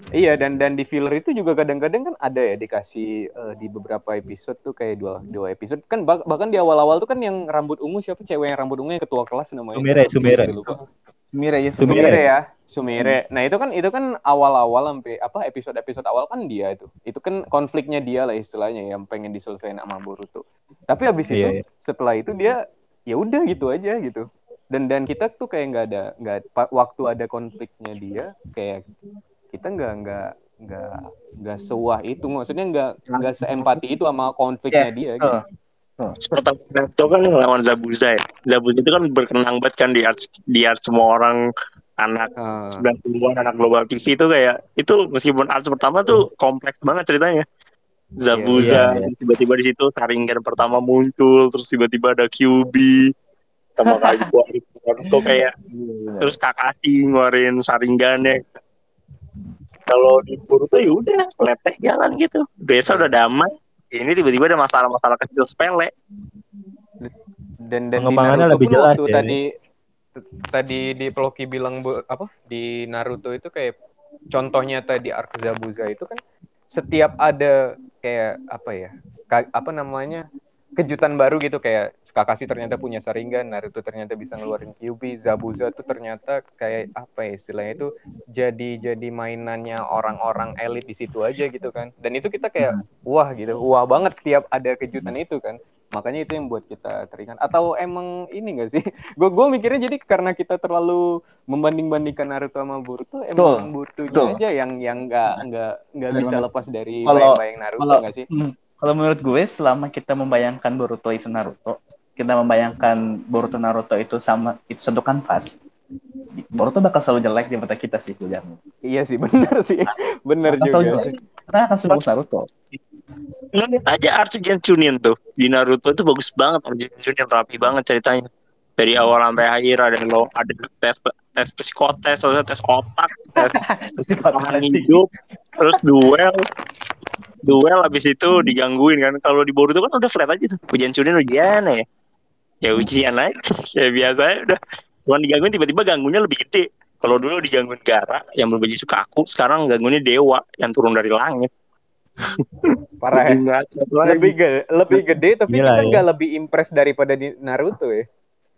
Iya dan dan di filler itu juga kadang-kadang kan ada ya dikasih eh, di beberapa episode tuh kayak dua dua episode kan bah- bahkan di awal-awal tuh kan yang rambut ungu siapa cewek yang rambut ungu yang ketua kelas namanya Sumire, Sumire. Lupa. Mira ya Sumire. Sumire ya, Sumire. Nah itu kan itu kan awal-awal sampai apa episode-episode awal kan dia itu. Itu kan konfliknya dia lah istilahnya yang pengen diselesaikan sama Boruto. Tapi habis itu Iya, iya. setelah itu dia ya udah gitu aja gitu. Dan dan kita tuh kayak nggak ada nggak waktu ada konfliknya dia kayak kita nggak nggak nggak nggak sewah itu maksudnya nggak nggak seempati itu sama konfliknya dia gitu. pertama itu kan lawan Zabuza ya. Zabuza itu kan berkenang banget kan di art di art semua orang anak Eh, 90-an anak global TV itu kayak itu meskipun art pertama tuh kompleks banget ceritanya. Zabuza Iya, iya. tiba-tiba di situ Sharingan pertama muncul terus tiba-tiba ada QB sama kali Naruto kayak terus Kakashi ngeluarin Sharingannya kalau di Boruto ya udah lepeh jalan gitu. Biasa udah damai. Ini tiba-tiba ada masalah-masalah kecil sepele. Dan dan Pengembangannya lebih jelas ya, tadi tadi di Ploki bilang bu- apa? Di Naruto itu kayak contohnya tadi arc Zabuza itu kan setiap ada kayak apa ya ka- apa namanya kejutan baru gitu kayak Kakashi ternyata punya Sharingan, Naruto ternyata bisa ngeluarin Kyuubi, Zabuza tuh ternyata kayak apa ya istilahnya itu jadi jadi mainannya orang-orang elit di situ aja gitu kan. Dan itu kita kayak wah gitu, wah banget tiap ada kejutan itu kan. Makanya itu yang buat kita teringat. Atau emang ini gak sih? Gue gue mikirnya jadi karena kita terlalu membanding-bandingkan Naruto sama Boruto, emang Boruto aja yang yang nggak nggak nggak bisa lepas dari bayang-bayang Naruto kalau- nggak sih? Hmm, Kalau menurut gue, selama kita membayangkan Boruto itu Naruto, kita membayangkan Boruto Naruto itu sama itu satu kanvas. Boruto bakal selalu jelek di mata kita sih, gue jamin. Iya sih, bener sih, bener Akan selalu juga. jelek. Karena akan sebagus Naruto. Lu lihat aja Archie Chunin tuh di Naruto itu bagus banget Archie Chunin rapi banget ceritanya dari awal sampai akhir ada lo ada tes tes psikotes ada tes otak tes pengalaman hidup terus duel duel habis itu digangguin kan kalau di Boruto kan udah flat aja tuh ujian Chunin ujian ya ya ujian aja ya biasa ya udah cuman digangguin tiba-tiba ganggunya lebih gede kalau dulu digangguin Gara yang berbaju Sukaku sekarang ganggunya Dewa yang turun dari langit Parah ya. Lebih gede, lebih gede tapi Gila, kita ya. nggak lebih impress daripada di Naruto ya.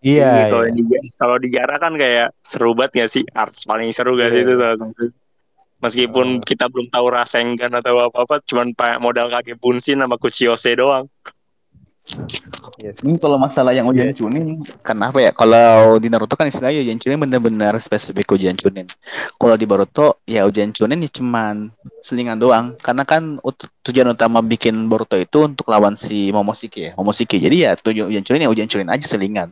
Iya, gitu. iya. Kalau di Gara kan kayak seru banget gak sih? Arts paling seru gak sih Iya. itu? Meskipun kita belum tahu Rasengan atau apa-apa, cuman pakai modal kaki Bunshin sama Kuchiyose doang. Ini kalau masalah yang ujian Chunin, Kenapa ya? Kalau di Naruto kan istilahnya ujian Chunin benar-benar spesifik ujian Chunin. Kalau di Boruto ya ujian Chunin ya cuman selingan doang. Karena kan ut- tujuan utama bikin Boruto itu untuk lawan si Momoshiki ya. Momoshiki. Jadi ya tujuan ujian Chunin ya ujian Chunin aja selingan.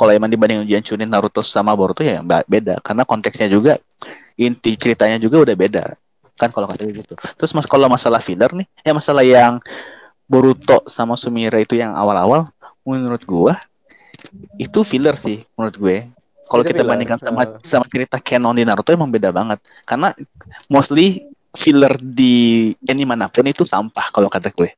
Kalau emang dibanding ujian Chunin Naruto sama Boruto ya beda. Karena konteksnya juga inti ceritanya juga udah beda. Kan kalau kata gitu. Terus mas kalau masalah filler nih, ya masalah yang Boruto sama Sumire itu yang awal-awal menurut gua itu filler sih menurut gue. Kalau kita filler, bandingkan sama uh. sama cerita canon di Naruto emang beda banget. Karena mostly filler di anime mana pun itu sampah kalau kata gue.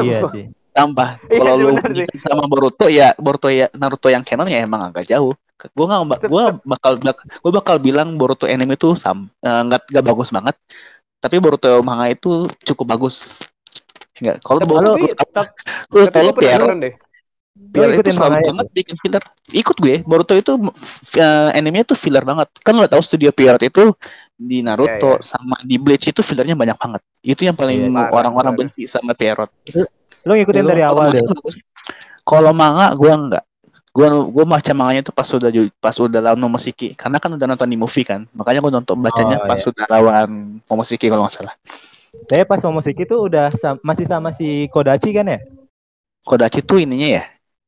Iya sih. Sampah. Iya Kalau lu sama Boruto ya Boruto ya Naruto yang canon ya emang agak jauh. Gue nggak gua bakal gue bakal bilang Boruto anime itu sam eh, nggak nggak bagus banget. Tapi Boruto manga itu cukup bagus. Enggak, kalau Tapi, Boruto tapi, tapi, lu ya, penasaran deh. Filler itu selalu banget bikin filler. Ikut gue. Boruto itu uh, animenya tuh filler banget. Kan lo tahu studio Pierrot itu di Naruto Iya, iya. sama di Bleach itu fillernya banyak banget. Itu yang paling Iya, orang-orang parah. benci sama Pierrot. Lu ngikutin Kalau- dari kalau awal manga deh. Kalau manga gue enggak. Gue gue baca manganya tuh pas udah pas udah lawan Momoshiki. Karena kan udah nonton di movie kan. Makanya gue nonton bacanya Oh, pas iya. udah lawan Momoshiki kalau nggak salah. Tapi pas Momoshiki tuh udah sam- masih sama si Kodachi kan ya? Kodachi tuh ininya ya.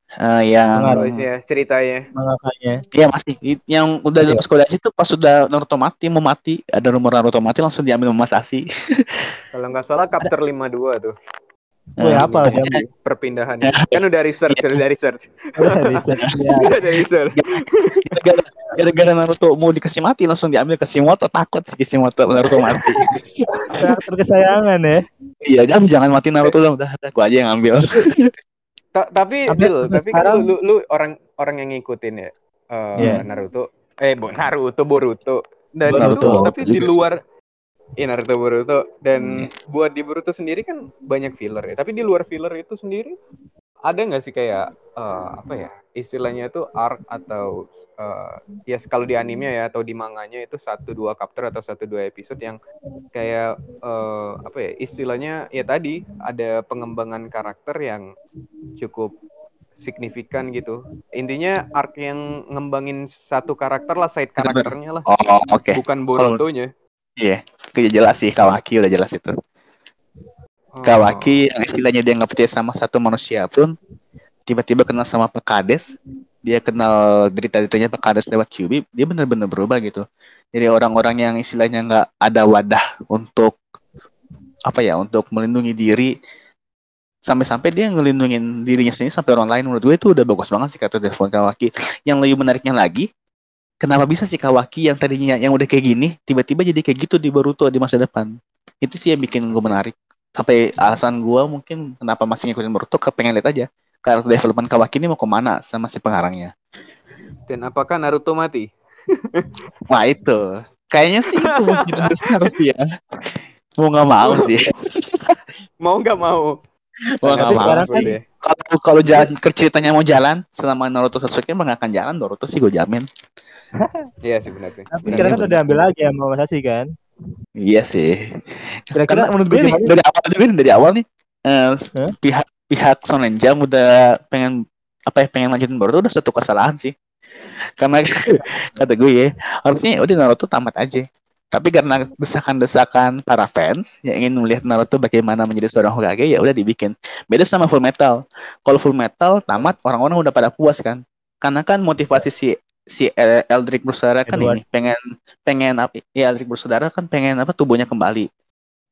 eh, yang Pengaruh. Iya, ceritanya. Mangakanya. Iya masih yang udah Iya. dapat Kodachi tuh pas udah Naruto mati mau mati ada rumor Naruto mati langsung diambil sama Masashi. Kalau nggak salah chapter 52 tuh Gue Eh, hafal ya. pokoknya- perpindahan. kan udah research, udah research. Riset. Ya. udah ada research. gara- gara-gara Naruto mau dikasih mati langsung diambil ke Kishimoto takut si Kishimoto Naruto mati. Karakter kesayangan ya. iya jangan jangan mati Naruto dong udah udah, gua aja yang ambil. Ta- tapi Tapi Dil, sampai tapi kan sekarang- lu, lu, lu orang orang yang ngikutin ya eh, Iya. Naruto. Eh, Naruto Boruto. Dan Naruto, itu tapi di juga sih. luar Iya Naruto Boruto. Dan buat di Boruto sendiri kan banyak filler ya. Tapi di luar filler itu sendiri ada nggak sih kayak eh, apa ya istilahnya itu arc atau eh, ya kalau di animenya ya atau di manganya itu satu dua chapter atau satu dua episode yang kayak eh, apa ya istilahnya ya tadi ada pengembangan karakter yang cukup signifikan gitu. Intinya arc yang ngembangin satu karakter lah side karakternya lah. Oh oke. bukan Boruto-nya Iya. Itu jelas sih Kawaki udah jelas itu. Oh. Kawaki yang istilahnya dia nggak percaya sama satu manusia pun tiba-tiba kenal sama Pak Kades dia kenal derita-deritanya Pak Kades lewat Kyubi dia benar-benar berubah gitu jadi orang-orang yang istilahnya nggak ada wadah untuk apa ya untuk melindungi diri sampai-sampai dia ngelindungin dirinya sendiri sampai orang lain menurut gue itu udah bagus banget sih kata telepon Kawaki yang lebih menariknya lagi kenapa bisa sih Kawaki yang tadinya yang udah kayak gini tiba-tiba jadi kayak gitu di Boruto di masa depan itu sih yang bikin gue menarik sampai alasan gue mungkin kenapa masih ngikutin Boruto kepengen lihat aja karakter development Kawaki ini mau ke mana sama si pengarangnya Dan apakah Naruto mati? Wah itu kayaknya sih itu mungkin harus dia mau nggak mau sih Mau nggak mau? mau nggak mau sekarang kan-. Kalau kalau jalan ceritanya mau jalan selama Naruto Sasuke emang akan jalan Naruto sih gue jamin. Iya sih benar sih. Tapi sekarang kan udah ambil lagi sama Masashi kan. iya sih. Kira-kira karena menurut gue nih, dari awal nih, dari awal nih eh, pihak pihak Shonen Jump udah pengen apa ya pengen lanjutin Boruto udah satu kesalahan sih. Karena kata gue ya harusnya udah Naruto tamat aja tapi karena desakan-desakan para fans yang ingin melihat Naruto bagaimana menjadi seorang Hokage ya udah dibikin. Beda sama Full Metal. Kalau Full Metal tamat orang-orang udah pada puas kan? Karena kan motivasi si si El- Eldrick bersaudara kan Edward. ini pengen pengen apa ya Eldrick bersaudara kan pengen apa tubuhnya kembali.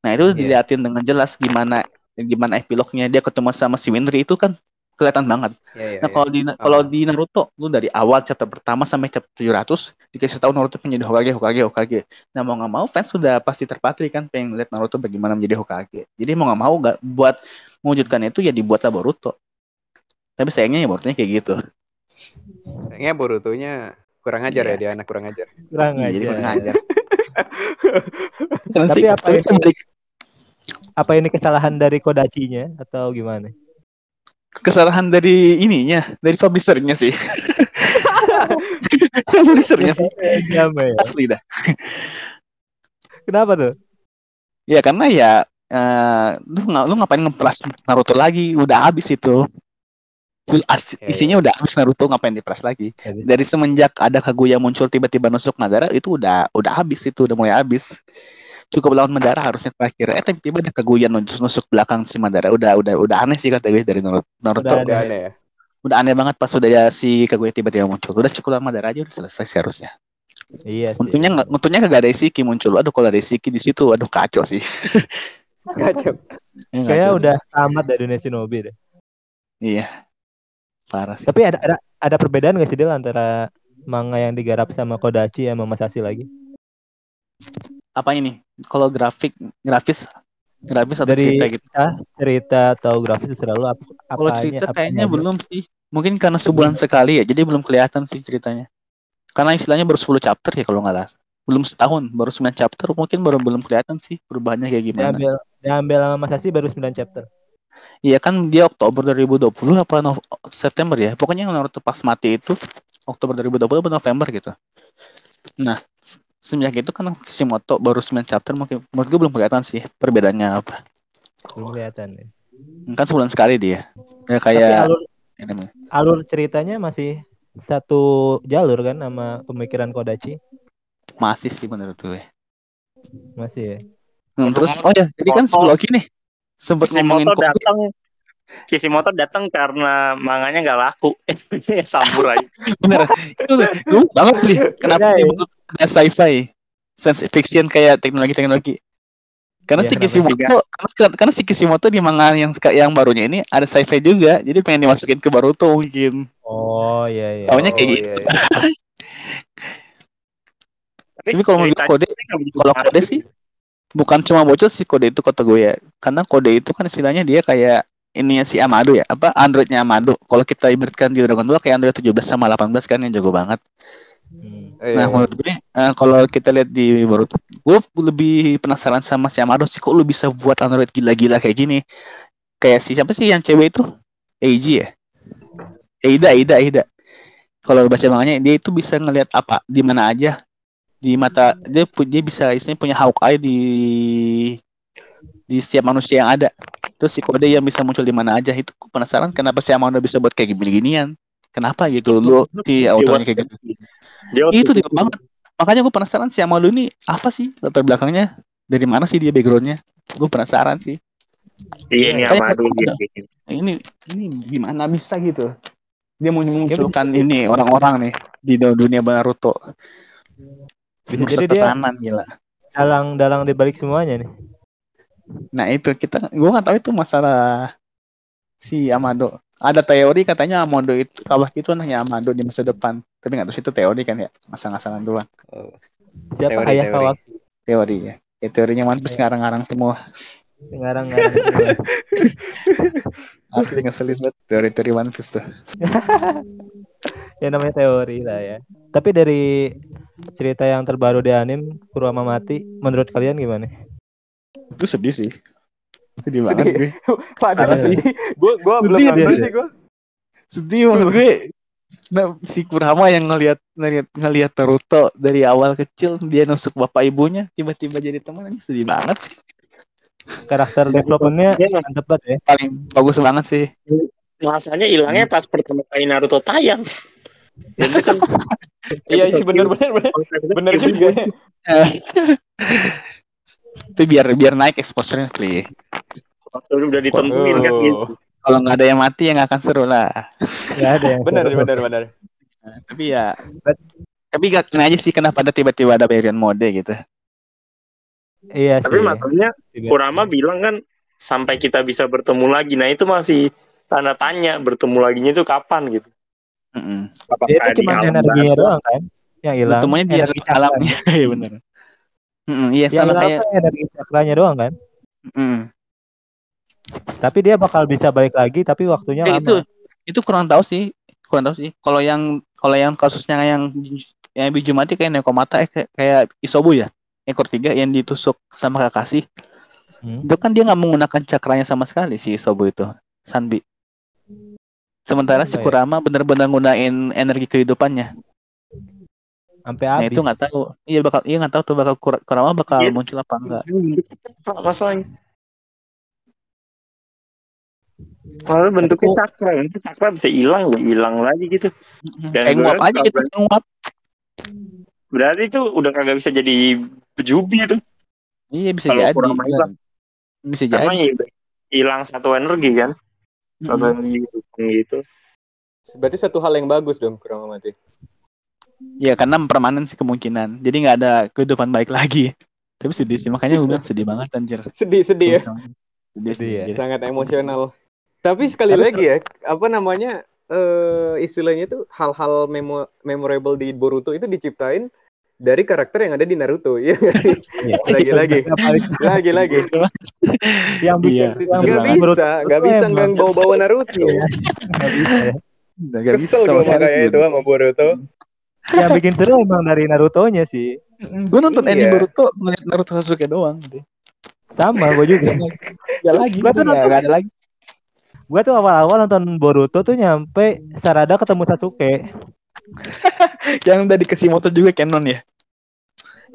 Nah itu Iya. diliatin dengan jelas gimana gimana epilognya. Dia ketemu sama si Winry itu kan kelihatan banget Iya, iya, Nah, iya. kalau di kalau Ah. di Naruto lu dari awal chapter pertama sampai chapter 700 dikasih tahu Naruto pengen jadi Hokage, Hokage, Hokage. Nah, mau nggak mau fans sudah pasti terpatri kan pengen lihat Naruto bagaimana menjadi Hokage. Jadi mau nggak mau nggak buat mewujudkan itu ya dibuatlah Boruto. Tapi sayangnya ya Borutonya kayak gitu. Kayaknya Borutonya kurang ajar ya Iya. dia anak kurang ajar. Kurang Iya, aja. jadi kurang ajar. Tapi apa ini- Apa ini kesalahan dari Kodachi-nya atau gimana? Kesalahan dari ininya, dari publishernya sih. publishernya sih. Ya. Asli dah. Kenapa tuh? Ya karena ya eh lu lu ngapain ngeplas Naruto lagi udah habis itu as- isinya udah habis Naruto ngapain diplas lagi dari semenjak ada Kaguya muncul tiba-tiba nusuk Madara itu udah udah habis itu udah mulai habis cukup lawan Madara harusnya terakhir eh tiba-tiba ada Kaguya nusuk, nusuk belakang si Madara udah udah udah aneh sih kata gue dari Naruto Udah udah, Udah aneh ya. aneh banget pas udah si Kaguya tiba-tiba muncul udah cukup lawan Madara aja udah selesai sih harusnya Iya sih. untungnya nggak untungnya kagak ada Isiki muncul aduh kalau ada Isiki di situ aduh kacau sih Kacau. Ya, Kayak kacau. udah tamat dari dunia Shinobi deh. iya parah sih Tapi ada ada ada perbedaan gak sih Del antara manga yang digarap sama Kodachi sama Masashi lagi? Apa ini kalau grafik grafis grafis atau Dari cerita gitu? ah, cerita atau grafis selalu apa kalau apanya- cerita apanya kayaknya aja? belum sih. Mungkin karena sebulan sekali ya jadi belum kelihatan sih ceritanya. Karena istilahnya baru 10 chapter ya kalau nggak salah. Belum setahun baru 9 chapter. Mungkin baru belum kelihatan sih perubahannya kayak gimana. Diambil diambil sama Masashi baru 9 chapter. iya kan dia Oktober 2020 apa Nov- September ya. Pokoknya yang Naruto pas mati itu Oktober 2020 atau November gitu. Nah semenjak itu kan Kishimoto baru 9 chapter mungkin menurut gue belum kelihatan sih perbedaannya apa. Belum kelihatan ya. kan sebulan sekali dia. Ya Tapi kayak alur ini alur ceritanya masih satu jalur kan sama pemikiran Kodachi? Masih sih menurut gue. Masih ya. Hmm, terus oh ya jadi kan sebelum lagi nih sempet ngomongin datang Kishimoto datang karena manganya nggak laku samurai bener itu tuh banget sih kenapa Iya, dia iya. bentuk ada sci-fi science fiction kayak teknologi-teknologi karena Iya, si kenapa? Kishimoto karena, karena si Kishimoto di manga yang yang barunya ini ada sci-fi juga jadi pengen dimasukin ke Baruto mungkin Oh iya iya. Taunya kayak Oh, gitu. iya, iya. tapi kalau menurut kode begitu kalau kode sih bukan cuma bocil sih kode itu kata gue ya karena kode itu kan istilahnya dia kayak ininya si Amado ya apa Androidnya Amado kalau kita ibaratkan di Dragon Ball kayak Android 17 sama 18 kan yang jago banget Hmm. Nah, iya. menurut gue eh, kalau kita lihat di Boruto, gue lebih penasaran sama si Amado sih kok lu bisa buat Android gila-gila kayak gini. Kayak si siapa sih yang cewek itu? Eiji ya? Eida, Eida, Eida. Kalau baca manganya dia itu bisa ngelihat apa di mana aja di mata dia dia bisa istilahnya punya Hawkeye di di setiap manusia yang ada. Terus si kode yang bisa muncul di mana aja itu gue penasaran kenapa si Amado bisa buat kayak gini-ginian. Kenapa gitu lu si autonya kayak gitu. dia itu dia banget. Makanya gue penasaran si Amalu ini apa sih latar belakangnya? Dari mana sih dia backgroundnya? Gue penasaran sih. Iya ini Kayak- Amado dia ini ini gimana bisa gitu? Dia mau memunculkan ini orang-orang nih di dunia Naruto. Jadi dia tetanan gila. dalang dalang di balik semuanya nih. Nah itu kita, gue nggak tahu itu masalah si Amado. Ada teori katanya Amado itu Kawaki itu anaknya Amado di masa depan. Tapi nggak tahu itu teori kan ya, asal-asalan doang. Oh. Siapa Teori, ayah teori. Teori ya. Ya teorinya One Piece ngarang-ngarang semua. Ngarang-ngarang. Asli ngeselin banget teori-teori One Piece tuh. ya namanya teori lah ya. Tapi dari cerita yang terbaru di anim Kurama mati, menurut kalian gimana? Itu sedih sih. Sedih Sedih. banget gue. Padahal sih, gue gue belum Sedih nonton sih gue. Sedih banget gue. Nah, si Kurama yang ngelihat ngelihat ngelihat Naruto dari awal kecil dia nusuk bapak ibunya tiba-tiba jadi teman sedih banget sih. Karakter developmentnya Iya. mantep banget ya. Paling bagus banget sih. Masanya hilangnya pas pertama kali Naruto tayang. Jadi kan Iya sih bener bener bener bener juga. ya. Itu biar biar naik exposure-nya kli. Waktu udah ditentuin kan gitu. Kalau nggak ada yang mati ya nggak akan seru lah. Gak ada yang Bener seru. bener bener. Nah, tapi ya tapi gak kena aja sih kenapa ada tiba-tiba ada variant mode gitu. Iya sih. Tapi makanya Tiba- Kurama bilang kan sampai kita bisa bertemu lagi. Nah itu masih tanda tanya bertemu laginya itu kapan gitu. Mm-mm. Apakah Dia itu cuma energinya doang kan yang hilang. Bertemunya di Energi alam cakranya. Iya benar. Mm-mm, Iya Yang sama kayak tuh energi cakranya doang kan. mm. Tapi dia bakal bisa balik lagi tapi waktunya Eh, itu lama. itu kurang tahu sih kurang tahu sih kalau yang kalau yang kasusnya yang yang biju mati kayak Nekomata eh, kayak, kayak Isobu ya ekor tiga yang ditusuk sama Kakashi Hmm. itu kan dia nggak menggunakan cakranya sama sekali si Isobu itu Sanbi sementara si Apa ya? Kurama benar-benar gunain energi kehidupannya Sampai nah habis. itu nggak tahu iya bakal iya nggak tahu tuh bakal Kur- Kurama bakal Iya. muncul apa enggak Pak, masalahnya. Kalau bentuknya cakra, itu cakra bisa hilang, hilang lagi gitu. Dan kayak nguap aja gitu nguap Berarti itu udah kagak bisa jadi bejubi itu. iya bisa Kalau jadi Kurama hilang. bisa Karena jadi hilang satu energi kan. Satu Mm-mm. energi gitu. Berarti satu hal yang bagus dong kurang mati. Ya karena permanen sih kemungkinan. Jadi nggak ada kehidupan baik lagi. Tapi sedih sih makanya gue bilang sedih banget anjir. Sedih sedih ya. Sedih, Sedih ya. sangat emosional. Tapi sekali Tapi lagi ya, apa namanya eh istilahnya tuh hal-hal memo memorable di Boruto itu diciptain dari karakter yang ada di Naruto. Iya? Iya. Lagi-lagi. Lagi-lagi. yang bikin Iya. yang Nggak bisa, nggak bisa nggak bawa-bawa Naruto. nggak bisa ya. Nggak bisa Kesel gue makanya itu sama Boruto. Yang bikin seru emang dari Naruto-nya sih. Gue nonton Iya. anime Boruto ngeliat Naruto Sasuke doang. Sama gue juga. Gak lagi, Gua tuh gak, nonton- gak ada lagi. Gue tuh awal-awal nonton Boruto tuh nyampe Sarada ketemu Sasuke. Yang udah di Kishimoto juga canon ya.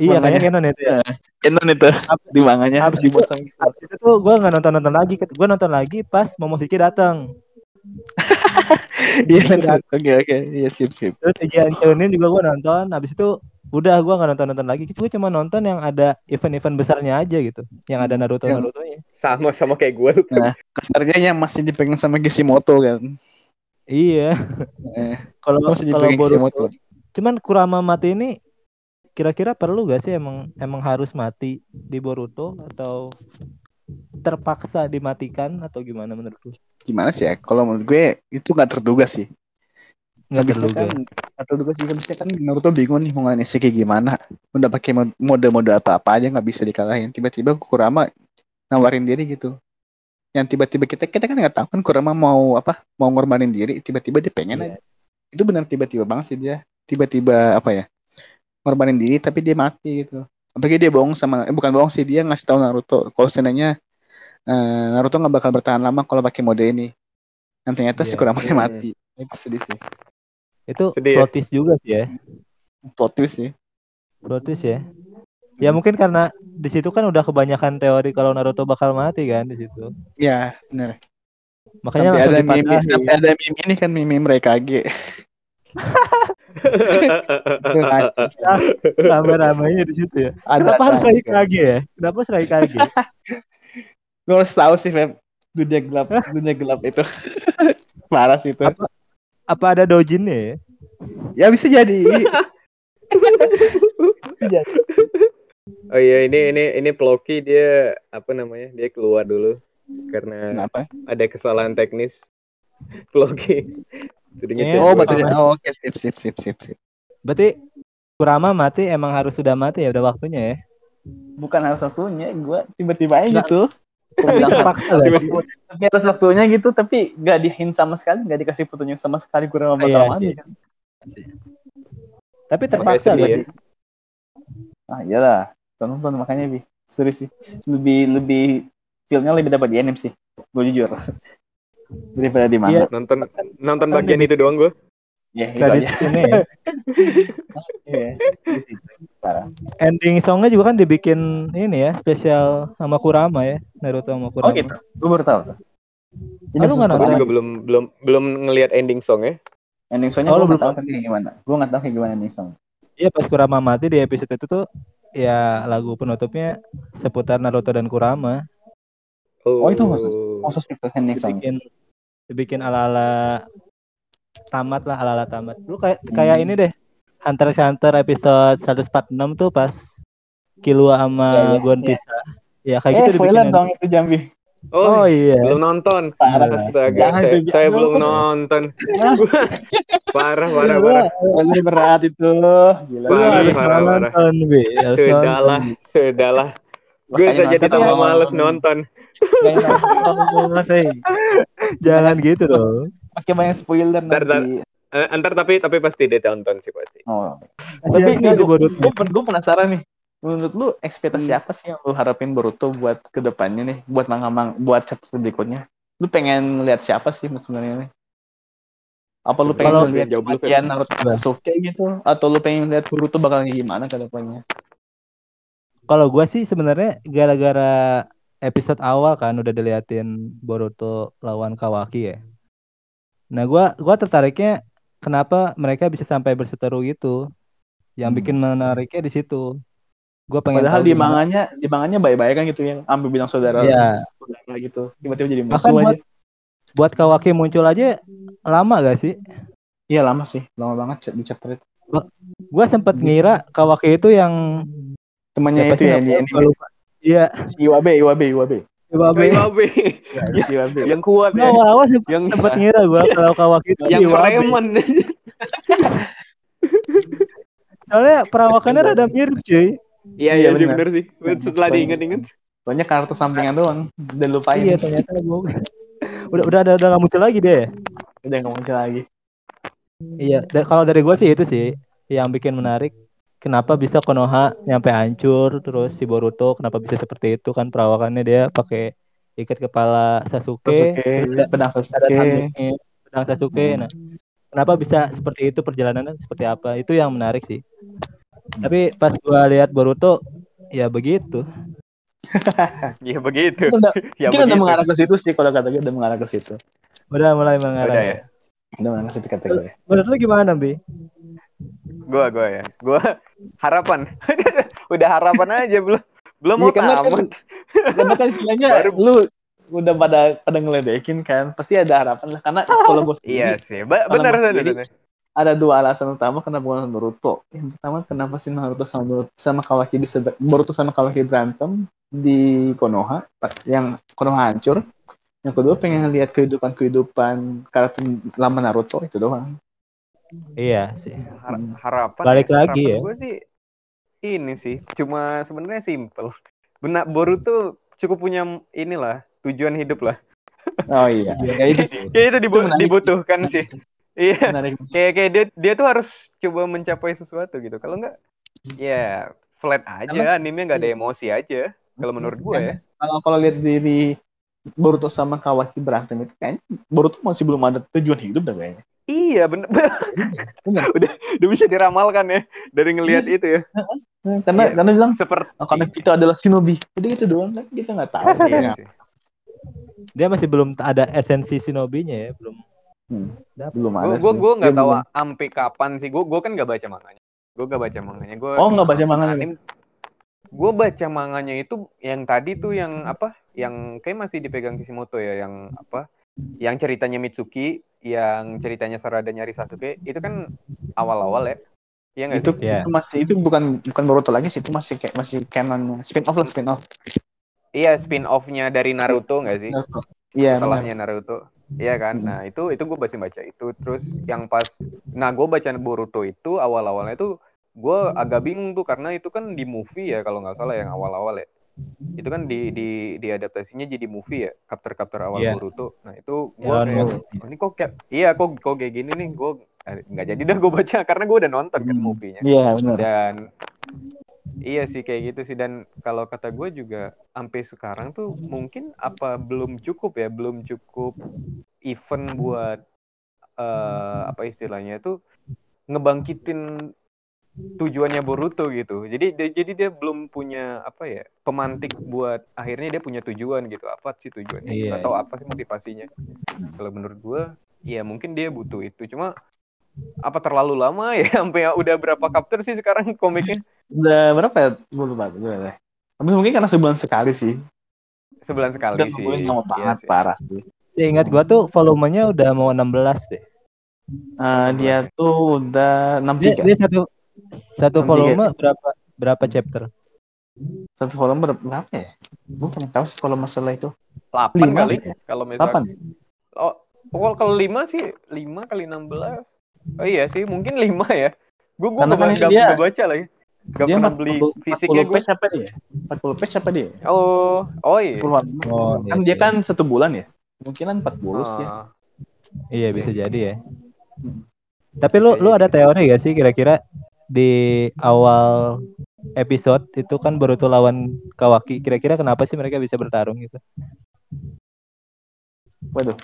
Iya kayaknya canon itu ya. Canon itu di manganya Habis itu- itu tuh gue nggak nonton nonton lagi. Gue nonton lagi pas Momoshiki datang. Iya benar. Oke oke. Iya sip sip. Terus Ijian Chunin juga gue nonton. Habis itu udah gue nggak nonton nonton lagi. Gue cuma nonton yang ada event-event besarnya aja gitu. Yang ada Naruto Yang- Narutonya. Sama sama kayak gue. Nah, kasarnya yang masih dipegang sama Kishimoto kan. Iya. Eh, Kalau masih kalau dipegang Kishimoto. Boruto. Cuman Kurama mati ini kira-kira perlu gak sih emang emang harus mati di Boruto atau terpaksa dimatikan atau gimana menurut lu? Gimana sih ya? Kalau menurut gue itu nggak terduga sih. Nggak terduga. kan atau juga sih habisnya kan Naruto bingung nih mau ngalahin kayak gimana udah pakai mod- mode-mode apa-apa aja nggak bisa dikalahin tiba-tiba Kurama nawarin diri gitu yang tiba-tiba kita kita kan nggak tahu kan Kurama mau apa mau ngorbanin diri tiba-tiba dia pengen Iya. aja itu benar tiba-tiba banget sih dia tiba-tiba apa ya ngorbanin diri tapi dia mati gitu apalagi dia bohong sama eh, bukan bohong sih dia ngasih tahu Naruto kalau seandainya eh, Naruto nggak bakal bertahan lama kalau pakai mode ini dan ternyata si Iya. Kuramanya Hmm. mati itu sedih sih Itu Sedih ya? plot twist juga sih ya. plot twist sih Plot twist ya. Ya mungkin karena di situ kan udah kebanyakan teori kalau Naruto bakal mati kan di situ. Ya, bener. Makanya sampai ada langsung meme, sampai ada meme ini kan meme mereka G. Rame-ramenya di situ ya. Ada Kenapa harus lagi kage ya? Kenapa harus lagi kage? Gue harus tahu sih, Feb. Dunia gelap, dunia gelap itu. Parah sih itu. Apa? Apa ada dojinnya ya? Ya bisa jadi. Jadi. Oh Oh iya ini ini ini Ploki dia apa namanya? Dia keluar dulu karena Kenapa? ada kesalahan teknis. Ploki. Jadinya Iya. chat Oh, gua. betul. Oh, oke, sip, sip, sip, sip, sip. Berarti Kurama mati emang harus sudah mati ya udah waktunya ya. Bukan harus waktunya, gue tiba-tiba aja gitu. Gua bilang Terpaksa lah. tapi harus waktunya gitu, tapi gak di hint sama sekali, gak dikasih petunjuk sama sekali kurang Iya bakal sih. mati kan. Tapi terpaksa sedih ya. berarti. Ah iyalah, tonton makanya bi, serius sih. Lebih lebih feelnya lebih dapat di anime sih, gue jujur. Daripada di Iya. manga. Nonton nonton bagian itu doang gua. Ya, itu Kredit aja. ini ya. Parah. Ending songnya juga kan dibikin ini ya spesial sama Kurama ya Naruto sama Kurama. Oh gitu, gue baru tahu tuh. Ah, lu nggak Gua nonton? juga belum belum belum ngelihat ending song ya. Ending songnya Oh, lu gue nggak belum tahu kan kayak gimana. Gue nggak tahu kayak gimana ending song. Iya pas Kurama mati di episode itu tuh ya lagu penutupnya seputar Naruto dan Kurama. Oh, itu khusus. Khusus itu ending song. Dibikin dibikin ala-ala tamat lah ala-ala tamat. Lu kayak kayak Hmm. ini deh. Hunter x Hunter episode 146 tuh pas Killua sama Iya, iya, Gon iya. pisah. Ya kayak Eh, gitu spoiler dong itu Jambi. Oh, Oh iya. belum nonton. Parah. Astaga, Jangan saya, saya jangan. belum nonton. parah, parah, parah. Spoiler berat itu. Gila. Parah, parah, parah. nonton, Sudahlah, sudahlah. Gue Makanya jadi tambah males nonton. Jangan gitu dong. Pakai banyak spoiler Ntar, nanti. Eh, Ntar tapi tapi pasti dia tonton sih pasti. Oh. Tapi Tapi gue gue penasaran nih. Menurut lu ekspektasi Hmm. apa sih yang lu harapin Boruto buat ke depannya nih? Buat manga mang buat chapter berikutnya? Lu pengen lihat siapa sih sebenarnya nih? Apa lu pengen Kalau- lihat kematian Naruto Sasuke gitu? Atau lu pengen lihat Boruto bakal gimana ke depannya? Kalau gua sih sebenarnya gara-gara episode awal kan udah diliatin Boruto lawan Kawaki ya. Nah, gua gua tertariknya kenapa mereka bisa sampai berseteru gitu. Yang Hmm. bikin menariknya di situ. Gua pengen Padahal di manganya di manganya baik-baik kan gitu ya, ambil bilang saudara Iya. saudara gitu. Tiba-tiba jadi Bahkan musuh buat aja. buat Kawaki muncul aja lama gak sih? Iya lama sih, lama banget di chapter itu. Gua sempet ngira Kawaki itu yang Temannya itu ya Gua anime. Iya, Si Iwabe, Iwabe, Iwabe. Iwabe. Iwabe. Ya, si Iwabe. yang kuat ya. awal-awal sempet, Yang sempet ngira gua kalau Kawaki itu si yang Iwabe. preman. Soalnya perawakannya rada mirip cuy. Iya Iya, iya sih benar. bener sih. Setelah diinget-inget. Soalnya karakter sampingan doang, dan lupain. Iya ternyata gua udah udah ada udah nggak muncul lagi deh. Udah nggak muncul lagi. Iya, da- kalau dari gue sih itu sih yang bikin menarik. Kenapa bisa Konoha nyampe hancur, terus si Boruto kenapa bisa seperti itu kan perawakannya dia pakai ikat kepala Sasuke, Sasuke, pedang Sasuke. pedang Sasuke. Nah, kenapa bisa seperti itu perjalanannya seperti apa? Itu yang menarik sih. Tapi pas gua lihat Boruto ya begitu. Iya begitu. Udah, Ya mungkin udah mengarah ke situ sih kalau kata gue udah mengarah ke situ. Udah mulai mengarah. Udah ya. Udah mengarah ke situ kata gue. Menurut lu gimana, Bi? Gua gua ya. Gua harapan. Udah harapan aja belum belum mau Iya, karena kan- tamat. Karena kan istilahnya Baru- lu udah pada pada ngeledekin kan, pasti ada harapan lah. Karena kalau gue Iya sendiri, sih. Ba- benar gua benar. ada dua alasan utama kenapa nonton Naruto. Yang pertama kenapa sih Naruto sama Boruto sama Kawaki bisa Boruto sama Kawaki berantem di Konoha yang Konoha hancur. Yang kedua pengen lihat kehidupan-kehidupan karakter lama Naruto itu doang. Iya sih. Har- harapan Balik ya, lagi harapan ya. Gue sih ini sih cuma sebenarnya simple. Benak Boruto cukup punya inilah tujuan hidup lah. Oh iya, ya itu sih. Kayak itu dibu- Itu dibutuhkan sih. Iya. Kayak kayak dia dia tuh harus coba mencapai sesuatu gitu. Kalau enggak ya flat aja Karena- anime nggak ada emosi aja. Kalau menurut gue ya. Kalau kalau lihat dari Boruto sama Kawaki berantem itu kayaknya Boruto masih belum ada tujuan hidup dah kayaknya. Iya bener. Bener. udah udah bisa diramalkan ya dari ngelihat itu ya. Karena Iya. karena bilang Seperti "Oh, karena kita adalah shinobi. Jadi itu doang kan kita nggak tahu. Iya ya. Dia masih belum ada esensi shinobi-nya ya, belum. Hmm, Dapet. belum ada. gue gue nggak tahu belum- ampe kapan sih gue gue kan nggak baca manganya gue nggak baca manganya gue Oh nggak baca manganya. gue baca manganya itu yang tadi tuh yang apa yang kayak masih dipegang Kishimoto ya yang apa yang ceritanya Mitsuki yang ceritanya Sarada nyari Sasuke itu kan awal-awal ya Iya nggak itu sih? Iya. itu masih itu bukan bukan Boruto lagi sih itu masih kayak masih canon spin off lah spin off Iya spin off-nya dari Naruto nggak sih? iya Setelahnya Naruto. Iya kan? Nah itu itu gue masih baca itu. Terus yang pas, nah gue baca Boruto itu awal-awalnya itu gue agak bingung tuh karena itu kan di movie ya kalau nggak salah yang awal-awal ya. Itu kan di di diadaptasinya jadi movie ya, chapter-chapter awal Iya. Boruto. Nah itu gue Ya, kayak, oh, ini kok kayak, iya kok kok kayak gini nih gue eh, nggak jadi dah gue baca karena gue udah nonton kan Hmm. movie-nya. iya benar Dan iya sih kayak gitu sih dan kalau kata gue juga sampai sekarang tuh mungkin apa belum cukup ya, belum cukup event buat eh apa istilahnya itu ngebangkitin tujuannya Boruto gitu. Jadi dia- jadi dia belum punya apa ya pemantik buat akhirnya dia punya tujuan gitu. Apa sih tujuannya? Iya. Atau apa sih motivasinya? Kalau menurut gue, ya mungkin dia butuh itu. Cuma apa terlalu lama ya sampai udah berapa chapter sih sekarang komiknya? udah berapa ya gue lupa gue tapi mungkin karena sebulan sekali sih Sebulan sekali dan sih. lama Iya banget sih. parah sih Ingat gua tuh volumenya udah mau 16 deh. Eh, dia tuh udah Dia, 63 dia satu satu 63. volume berapa berapa chapter? satu volume ber- berapa ya gue kurang tahu sih kalau masalah itu 8 Lima kali ya? kalau misalnya. 8 ya? Oh, kalau kalau 5 sih 5 kali 16. Oh iya sih, mungkin 5 ya. Gue gue Karena kan gak, dia- baca lagi. Gak dia pernah beli 40 fisiknya 40 gue. page apa dia 40 page apa dia Oh, oh iya. 40 Oh, kan iya, dia iya. kan satu bulan ya kemungkinan 40 sih Ah, Iya bisa jadi ya. Hmm. Tapi lu lu ada teori gak sih kira-kira di awal episode itu kan Boruto lawan Kawaki. Kira-kira kenapa sih mereka bisa bertarung gitu? waduh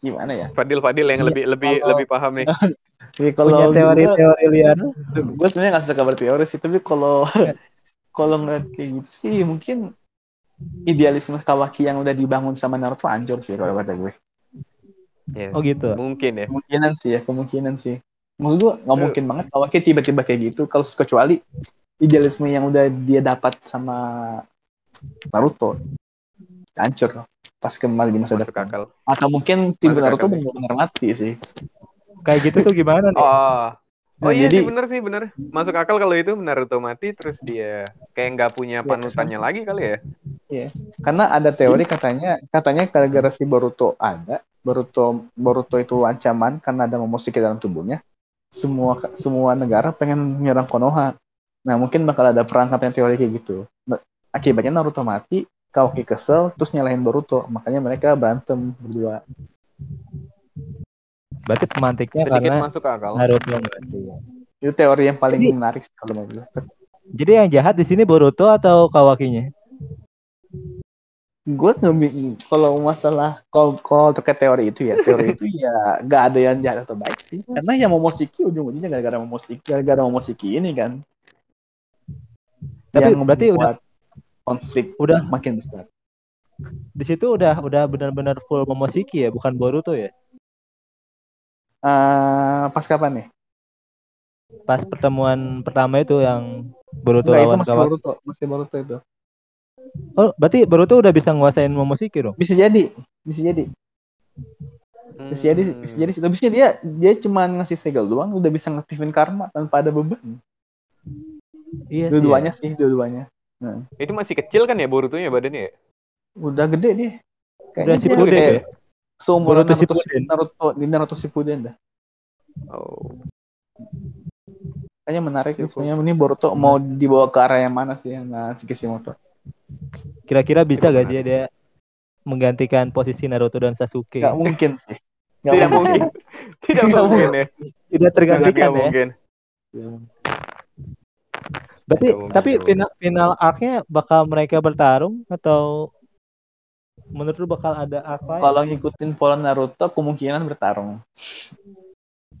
gimana ya Fadil Fadil yang Iya, lebih lebih kalau- lebih paham nih. Punya kalau gue teori-teori liar. gue sebenarnya nggak suka berteori sih tapi kalau kalau ngeliat kayak gitu sih mungkin idealisme Kawaki yang udah dibangun sama Naruto hancur sih kalau kata gue Ya, Oh gitu. Mungkin ya. kemungkinan sih ya kemungkinan sih maksud gue nggak Eh. mungkin banget Kawaki tiba-tiba kayak gitu kalau kecuali idealisme yang udah dia dapat sama Naruto hancur pas kembali di masa Masuk depan akal. atau mungkin tim Naruto benar-benar mati sih Kayak gitu tuh gimana nih? Oh. Oh Nah, iya jadi- sih bener sih bener. Masuk akal kalau itu Naruto mati terus dia kayak nggak punya Iya. panutannya lagi kali ya. karena ada teori katanya katanya gara-gara si Boruto ada Boruto Boruto itu ancaman karena ada Momoshiki dalam tubuhnya semua semua negara pengen menyerang Konoha nah mungkin bakal ada perang katanya teori kayak gitu Nah, akibatnya Naruto mati Kawaki kesel terus nyalahin Boruto makanya mereka berantem berdua Berarti pemantiknya Sedikit karena masuk akal. Naruto mati. itu teori yang paling Jadi- menarik sih kalau menurut Jadi yang jahat di sini Boruto atau Kawakinya? Gue ngebi kalau masalah kalau kalau terkait teori itu ya teori itu ya nggak ada yang jahat atau baik sih. Karena yang Momoshiki ujung-ujungnya gara-gara Momoshiki gara-gara Momoshiki ini kan. Tapi yang berarti membuat konflik Udah makin besar. di situ udah udah benar-benar full Momoshiki ya, bukan Boruto ya. Eh, pas kapan nih? Pas pertemuan pertama itu yang Boruto Enggak, itu lawan masih Kawaki. Boruto masih Boruto itu Oh, berarti Boruto udah bisa nguasain Momoshiki dong. bisa jadi bisa jadi bisa jadi Hmm. bisa jadi tapi dia dia cuma ngasih segel doang udah bisa ngaktifin karma tanpa ada beban Iya sih. dua-duanya ya. sih dua-duanya Itu masih kecil kan ya Borutonya badannya ya? udah gede dia Udah dia Shippuden kayak ya. seumuran Boruto Naruto, Shippuden. Naruto Naruto Shippuden dah Oh. kayaknya menarik sebenarnya ini Boruto mau dibawa ke arah yang mana sih sama si Kishimoto Kira-kira bisa gak sih ya dia menggantikan posisi Naruto dan Sasuke? nggak mungkin sih Nggak Tidak mungkin. Tidak Nggak mungkin ya. Tidak tergantikan Tidak ya. mungkin. Berarti Tidak mungkin, tapi tidak final final arc-nya bakal mereka bertarung atau menurut lu bakal ada arc lain? kalau ngikutin pola Naruto kemungkinan bertarung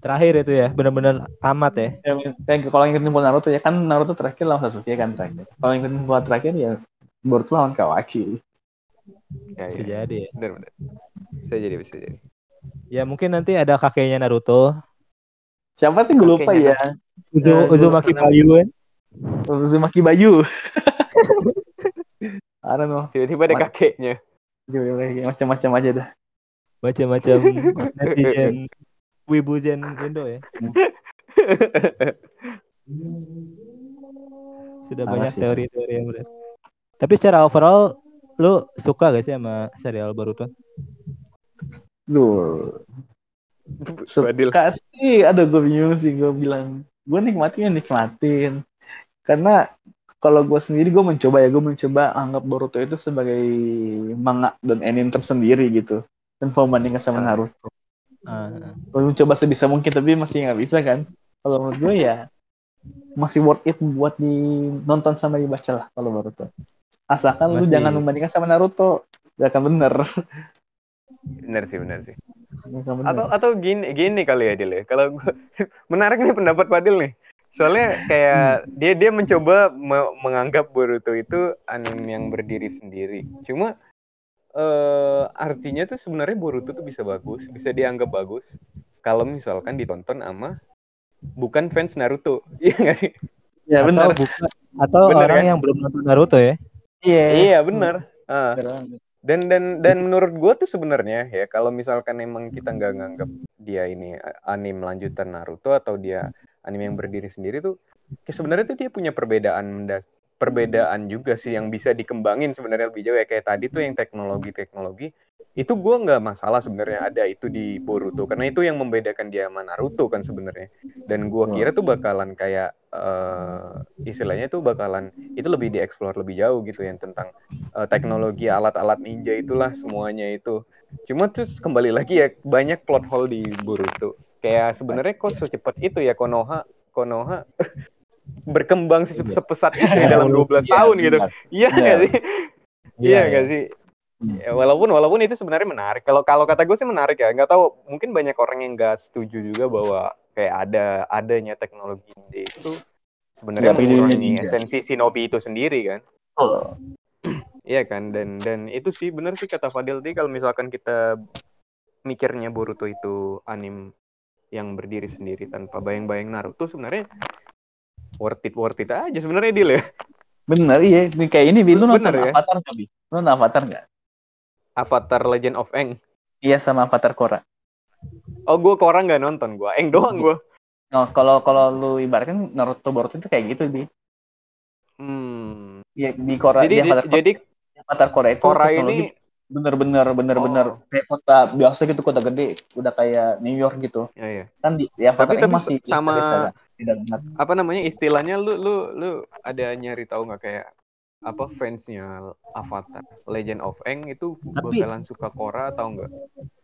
Terakhir itu ya, benar-benar tamat ya. Ya, kayak kalau ngikutin pola Naruto ya kan Naruto terakhir lawan Sasuke kan terakhir kalau ngikutin pola terakhir ya Boruto lawan Kawaki Ya, Bisa ya. jadi ya. Benar, benar. Bisa jadi, bisa jadi. Ya mungkin nanti ada kakeknya Naruto, siapa tuh gue lupa Kakeknya ya Uzu, Ya, gua Uzumaki Bayu kan. Uzumaki Bayu I don't know Tiba-tiba ada kakeknya. macam-macam aja dah Macam-macam netizen Wibu Gen Indo ya. Sudah Sama banyak teori-teori yang benar. Tapi secara overall lu suka gak sih sama serial Boruto? Lu suka sih, aduh gue bingung sih gue bilang. Gue nikmatin ya nikmatin. Karena kalau gue sendiri gue mencoba ya gue mencoba anggap Boruto itu sebagai manga dan anime tersendiri gitu. Dan membandingkan sama Ah. Naruto. Ah, Gue mencoba sebisa mungkin tapi masih nggak bisa kan. Kalau menurut gue ya masih worth it buat dinonton sama dibaca lah kalau Boruto. Asalkan lu Masih- jangan membandingkan sama Naruto. Gak akan bener. Bener sih, bener sih. Bener. Atau atau gini gini kali ya Dil ya. Kalau menarik nih pendapat Fadil nih. Soalnya kayak dia dia mencoba me- menganggap Boruto itu anime yang berdiri sendiri. Cuma eh artinya tuh sebenarnya Boruto tuh bisa bagus, bisa dianggap bagus kalau misalkan ditonton sama bukan fans Naruto. Iya nggak sih? ya atau bener. bukan atau Bener, orang kan? yang belum nonton Naruto ya? Iya. Iya benar. Banget. dan dan dan menurut gue tuh sebenarnya ya kalau misalkan emang kita nggak nganggap dia ini anime lanjutan Naruto atau dia anime yang berdiri sendiri tuh sebenarnya tuh dia punya perbedaan perbedaan juga sih yang bisa dikembangin sebenarnya lebih jauh ya. Kayak tadi tuh yang teknologi teknologi itu gue nggak masalah sebenarnya ada itu di Boruto karena itu yang membedakan dia sama Naruto kan sebenarnya. Dan gue kira tuh bakalan kayak eh, istilahnya tuh bakalan itu lebih dieksplor lebih jauh gitu yang tentang eh, teknologi alat-alat ninja itulah semuanya itu. Cuma terus kembali lagi ya banyak plot hole di Boruto. Kayak sebenarnya kok secepat itu ya Konoha Konoha berkembang se- sepesat itu ya dalam 12 tahun gitu. Iya. Iya. nggak sih? Iya Iya, nggak sih? Ya, walaupun walaupun itu sebenarnya menarik. Kalau kalau kata gue sih menarik ya. Nggak tahu mungkin banyak orang yang nggak setuju juga bahwa kayak ada adanya teknologi ninja itu sebenarnya mengurangi esensi shinobi itu sendiri kan? Betul. Iya kan? Dan dan itu sih benar sih kata Fadil tadi kalau misalkan kita mikirnya Boruto itu anim yang berdiri sendiri tanpa bayang-bayang Naruto sebenarnya worth it worth it aja sebenarnya deal ya. Bener iya. Ini kayak ini Bi, lu nonton Bener ya? Avatar nggak Bi? Lu nonton Avatar nggak? Avatar Legend of Aang. Iya sama Avatar Korra. Oh gue korang nggak nonton gue, Aang doang gue. Nah, kalau kalau lu ibaratkan Naruto Boruto itu kayak gitu di Hmm. ya, di Korra Jadi di Avatar Korra, jadi Avatar Korra itu Korra teknologi ini bener-bener bener-bener Oh. kayak kota biasa gitu kota gede udah kayak New York gitu ya ya. kan di, di Avatar Tapi- tapi masih sama-. Tidak benar apa namanya istilahnya lu lu lu ada nyari tahu nggak kayak apa fansnya Avatar Legend of Aang itu Tapi- bakalan suka Korra atau enggak?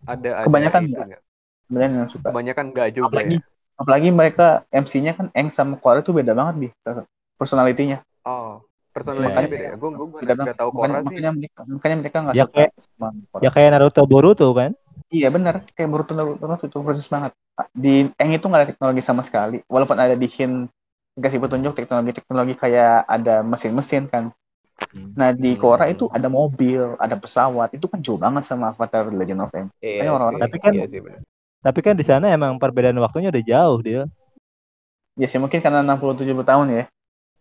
Ada ada Kebanyakan itu nggak. nggak? beneran yang suka Kebanyakan enggak juga apalagi ya. apalagi mereka MC-nya kan Eng sama Korra itu beda banget bi personalitinya Oh, personalnya Iya. beda ya. Gue gue beda nggak banget tahu makanya, Korra sih. makanya mereka makanya mereka nggak Ya, suka kayak- sama Korra. Ya kayak Naruto Boruto kan? Iya benar, kayak Boruto Naruto itu persis banget. Di Eng itu nggak ada teknologi sama sekali, walaupun ada di Hin dikasih petunjuk teknologi-teknologi kayak ada mesin-mesin kan. Nah di Hmm. Korra itu ada mobil, ada pesawat, itu kan jauh banget sama Avatar The Legend of Aang. Iya Makanya orang-orang- sih, Tapi kan- iya sih. Tapi kan di sana emang perbedaan waktunya udah jauh dia. Ya sih mungkin karena 60-70 tahun ya.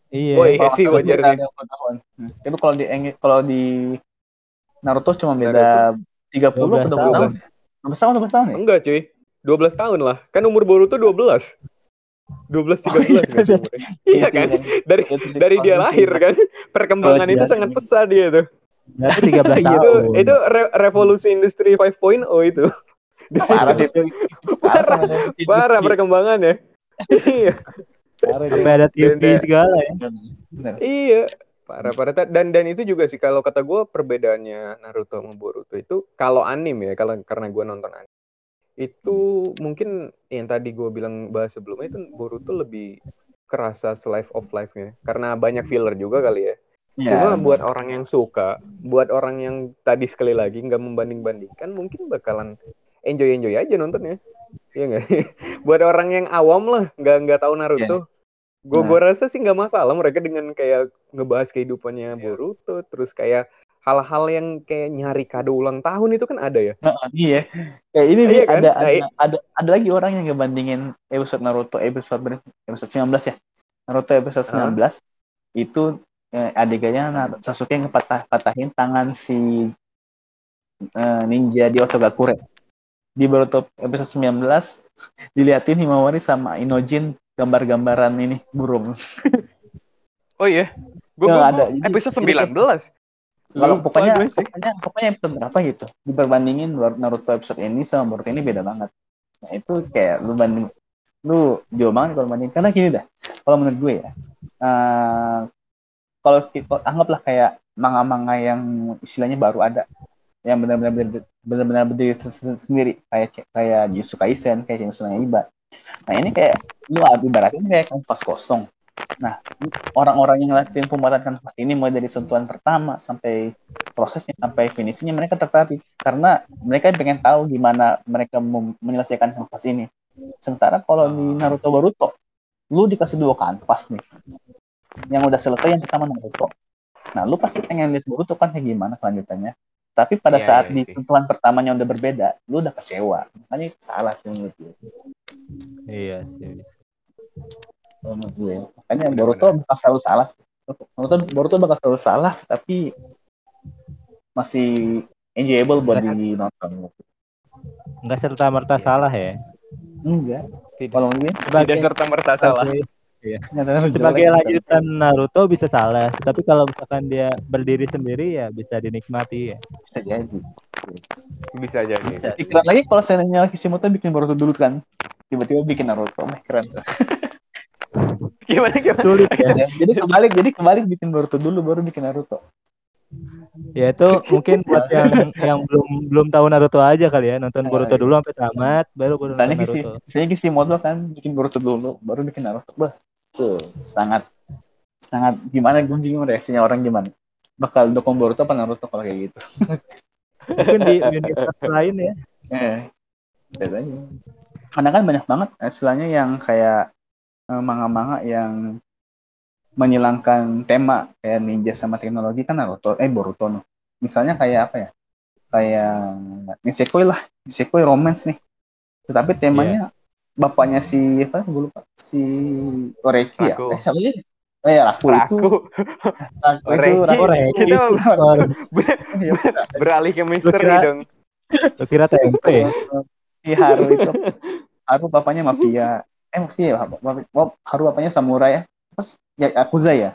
Iya. Oh, iya sih wajar beda sih. 60 tahun. Hmm. Tapi kalau di kalau di Naruto cuma beda 30 atau 12 20 tahun. tahun. 12 tahun, 12 tahun ya? Enggak, cuy. 12 tahun lah. Kan umur Boruto 12. 12 13 Oh, iya, kan sih umurnya. Iya kan? Dari dari dia lahir kan. Perkembangan Oh, itu iya. sangat pesat dia tuh. Berarti 13 itu tahun. itu re- revolusi industri 5.0 itu. Di Parah situ. sih itu. Itu parah. Parah perkembangannya. Iya. Parah Sampai ada TV segala ya. Bener. Iya, parah parah dan dan itu juga sih kalau kata gue perbedaannya Naruto sama Boruto itu kalau anime ya kalau karena gue nonton anime itu mungkin yang tadi gue bilang bahas sebelumnya itu Boruto lebih kerasa slice of life-nya karena banyak filler juga kali ya. Iya. Cuma buat orang yang suka, buat orang yang tadi sekali lagi nggak membanding-bandingkan mungkin bakalan enjoy enjoy aja nontonnya. Iya nggak? buat orang yang awam lah, nggak nggak tahu Naruto. Gue Nah. gue rasa sih nggak masalah mereka dengan kayak ngebahas kehidupannya Boruto, terus kayak hal-hal yang kayak nyari kado ulang tahun itu kan ada ya. Heeh, iya. Kayak ini Iya Bi, kan? ada, Nah, ada ada ada lagi orang yang ngebandingin episode Naruto episode episode 19 ya. Naruto episode Hah? 19 itu eh, adegannya Sasuke ngepatah patahin tangan si eh, ninja di Otogakure. Di Boruto episode 19 diliatin Himawari sama Inojin gambar-gambaran ini burung. Oh iya. Gue Nggak ada. Jadi- episode 19. Kalau Lupa pokoknya, sih. pokoknya pokoknya episode berapa gitu. Diperbandingin Naruto episode ini sama Boruto ini beda banget. Nah, itu kayak lu banding lu jauh banget kalau banding karena gini dah. Kalau menurut gue ya. eh, kalau kita anggaplah kayak manga-manga yang istilahnya baru ada yang benar-benar benar-benar berdiri se- se- sendiri kayak kayak Jujutsu Kaisen kayak no Yaiba. Nah ini kayak lu ibaratin kayak kanvas kosong. Nah orang-orang yang ngeliatin pembuatan kanvas ini mulai dari sentuhan pertama sampai prosesnya sampai finishnya mereka tertarik karena mereka pengen tahu gimana mereka menyelesaikan kanvas ini. Sementara kalau di Naruto Boruto, lu dikasih dua kanvas nih. Yang udah selesai yang pertama Naruto. Nah, lu pasti pengen lihat Boruto kan kayak gimana kelanjutannya. Tapi pada Iya, saat iya di sih. sentuhan pertamanya udah berbeda, lu udah kecewa. Makanya salah sih menurut gue. Iya sih. Menurut gue. Makanya Boruto bakal selalu salah. Boruto, Boruto bakal selalu salah, tapi masih enjoyable buat Nggak dinonton. Enggak serta merta salah ya. Enggak. Tidak, Kalau tidak serta merta salah. Sebagai, nyatanya sebagai lanjutan Naruto bisa salah, tapi kalau misalkan dia berdiri sendiri ya bisa dinikmati ya. Bisa jadi. Bisa jadi. Bisa. Pikiran lagi kalau seandainya Kishimoto bikin Boruto dulu kan. Tiba-tiba bikin Naruto. Wah, keren tuh. Gimana gimana? Sulit ya. jadi kebalik, jadi kebalik bikin Boruto dulu baru bikin Naruto. Ya itu mungkin buat yang yang belum belum tahu Naruto aja kali ya, nonton Boruto iya. dulu sampai tamat baru baru Misalnya Naruto. misalnya Kishimoto kan bikin Boruto dulu baru bikin Naruto. Bah, tuh sangat sangat gimana gue bingung reaksinya orang gimana. Bakal dukung Boruto apa Naruto kalau kayak gitu. Mungkin di universe lain ya. Eh. Karena kan banyak banget istilahnya yang kayak eh, manga-manga yang menghilangkan tema kayak ninja sama teknologi kan Naruto eh Boruto no. Misalnya kayak apa ya? Kayak Nisekoi lah, Nisekoi romance nih. Tetapi temanya bapaknya si apa gue lupa si Oreki ya. Raku. Eh siapa sih? Eh Raku, itu Raku. Raku itu. Raku. Kita Sorry. ber- Ya, beralih ke misteri kira- dong. Lu kira tempe? si Haru itu Haru bapaknya mafia eh mafia ya Haru bapaknya samurai ya terus ya Yakuza ya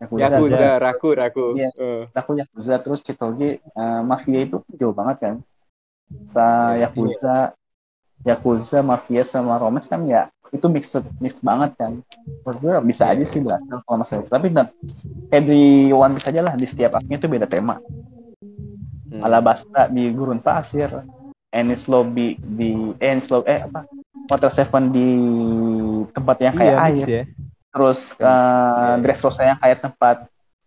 Yakuza, Yakuza, Raku, Raku. Iya. Eh. Aku Yakuza terus Chitoge eh, mafia itu jauh banget kan sa Iya, Yakuza Yakuza mafia sama romance kan ya itu mix mix banget kan. Menurut gue bisa aja sih bahas kalau masalah itu tapi nggak kayak di One Piece aja lah di setiap arc itu beda tema. Hmm. Alabasta di gurun pasir, Ennis Lobby di eh, Ennis Lobby, eh apa? Water Seven di tempat yang kayak Iya, air, ya. terus uh, Dressrosa yang kayak tempat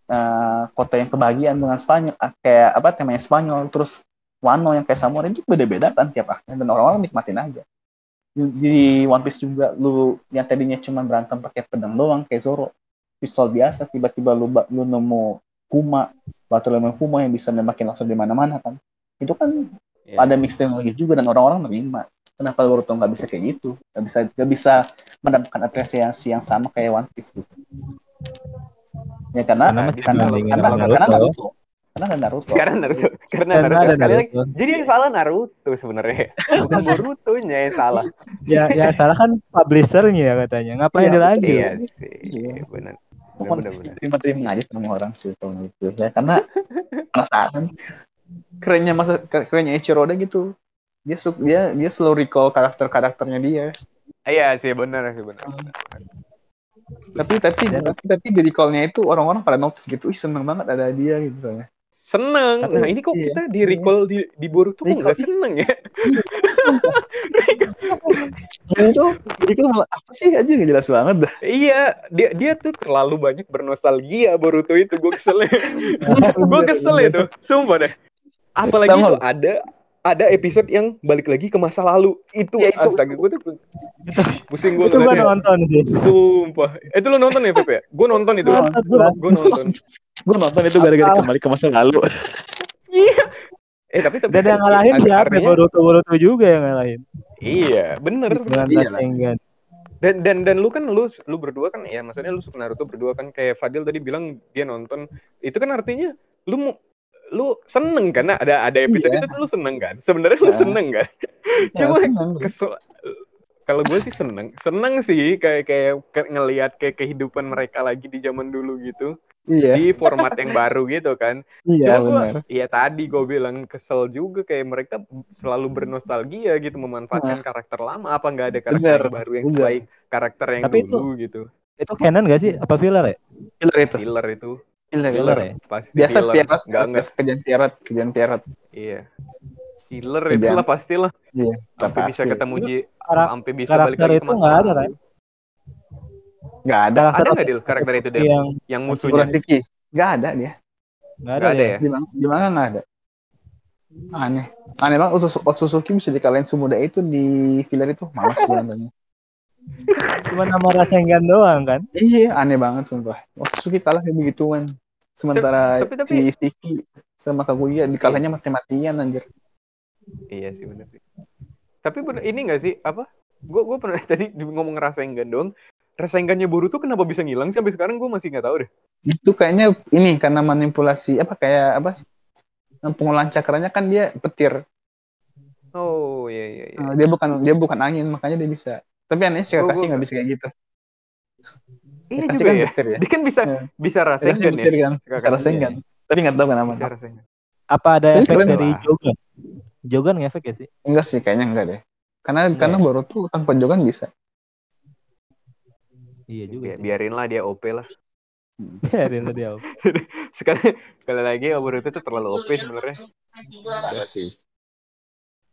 uh, kota yang kebahagiaan dengan Spanyol, ah, kayak apa temanya Spanyol, terus Wano yang kayak samurai itu beda-beda kan tiap arc dan orang-orang nikmatin aja. Di One Piece juga lu yang tadinya cuma berantem pakai pedang doang kayak Zoro, pistol biasa tiba-tiba lu lu nemu Kuma, batu lemon Kuma yang bisa nembakin langsung di mana-mana kan. Itu kan Iya. ada mix teknologi juga dan orang-orang menerima. Kenapa Boruto nggak bisa kayak gitu? Nggak bisa nggak bisa mendapatkan apresiasi yang sama kayak One Piece gitu. Ya karena Karena masih karena dibandingin karena, sama karena Naruto. Naruto. Karena ada Naruto. Karena Naruto, karena Karena Naruto ada sekali lagi. Naruto. Jadi yang salah Naruto sebenarnya, bukan Borutonya yang salah. Ya, yang salah kan publishernya ya katanya. Ngapain Iya, dilanjut? Iya sih, Iya. benar. Benar-benar. terima-terima aja sama orang sih kalau gitu ya. Karena penasaran. Kerennya masa kerennya Ichiroda gitu. Dia su- dia dia selalu recall karakter-karakternya dia. Iya sih, benar sih benar. Tapi tapi Ya. tapi, tapi di recall-nya itu orang-orang pada notice gitu. Ih seneng banget ada dia gitu soalnya. Seneng. Tapi- Nah ini kok iya. kita di recall di di Boruto kok nggak seneng ya? Dan itu malah, apa sih aja nggak jelas banget dah. Iya, dia dia tuh terlalu banyak bernostalgia Boruto itu gue kesel. gue kesel itu, sumpah deh. Apalagi lu. ada ada episode yang balik lagi ke masa lalu. Itu, Ya, itu. astaga gue tuh pusing gue Itu ngeliatnya. nonton sih. Sumpah. Eh, Itu lo nonton ya, Pepe? Gue nonton itu. Gue nonton. Gue nonton itu gara-gara kembali ke masa lalu. Iya. Eh tapi tapi Dan yang ngalahin siapa? Boruto Boruto juga yang ngalahin. Iya, bener. Dengan Iya. Dan dan dan lu kan lu lu berdua kan ya maksudnya lu suka Naruto berdua kan kayak Fadil tadi bilang dia nonton itu kan artinya lu mau lu seneng kan ada ada episode Iya. itu tuh lu seneng kan sebenarnya lu Ya. seneng kan cuma seneng. kesel kalau gue sih seneng, seneng sih kayak kayak ngelihat kayak kehidupan mereka lagi di zaman dulu gitu Iya, di format yang baru gitu kan. iya benar. Iya tadi gue bilang kesel juga kayak mereka selalu bernostalgia gitu memanfaatkan karakter lama apa nggak ada karakter Bener, yang baru yang bener. sebaik karakter yang Tapi itu- dulu gitu. Itu canon gak sih? Apa filler ya? Filler itu. Filler itu Filler, Filler filler. ya? pasti Biasa filler. piarat, Nggak nggak kejadian piarat, kejadian piarat. iya. Filler itu lah pastilah. Iya, Sampai bisa ketemu Ji, sampai bisa balik lagi ke itu masa nggak ada, lalu. kan? Nggak ada. Karakter Ada nggak Dil karakter itu Dil? Yang Yang musuhnya? sedikit. Nggak ada dia. nggak ada, ada ya? Di mana, di mana nggak ada. Aneh. Aneh banget Otsus- Otsutsuki bisa dikalahin semudah itu di filler itu. Malas gue nontonnya. Cuma nama Rasengan doang kan? Iya, aneh banget sumpah. Otsutsuki kalah kayak begituan. Sementara Tapi- tapi- si Stiki sama Kaguya dikalahnya mati-matian anjir. Iya sih benar sih. Tapi bener, ini nggak sih apa? Gue gue pernah tadi ngomong Rasengan dong. Rasengannya Boruto kenapa bisa ngilang sih sampai sekarang gue masih nggak tahu deh. Itu kayaknya ini karena manipulasi apa kayak apa sih? Pengolahan cakranya kan dia petir. Oh iya iya iya. Eh, dia bukan dia bukan angin makanya dia bisa. Tapi anehnya si Oh, Kakashi gua- nggak bisa kayak gitu. Iya juga kan ya. petir ya. Dia kan bisa Iya. bisa Rasengan ya. petir kan. Bisa. Rasengan. Tapi nggak tahu kenapa. Bisa Rasengan. Apa ada efek dari lah. Jogan? Ngefek ya sih? Enggak sih, kayaknya enggak deh. Karena Enggak karena ya? Boruto tanpa Jogan bisa. Iya juga Ya, biarinlah dia OP lah. Biarin lah dia. Sekali sekali lagi Boruto itu terlalu OP sebenarnya. Enggak sih.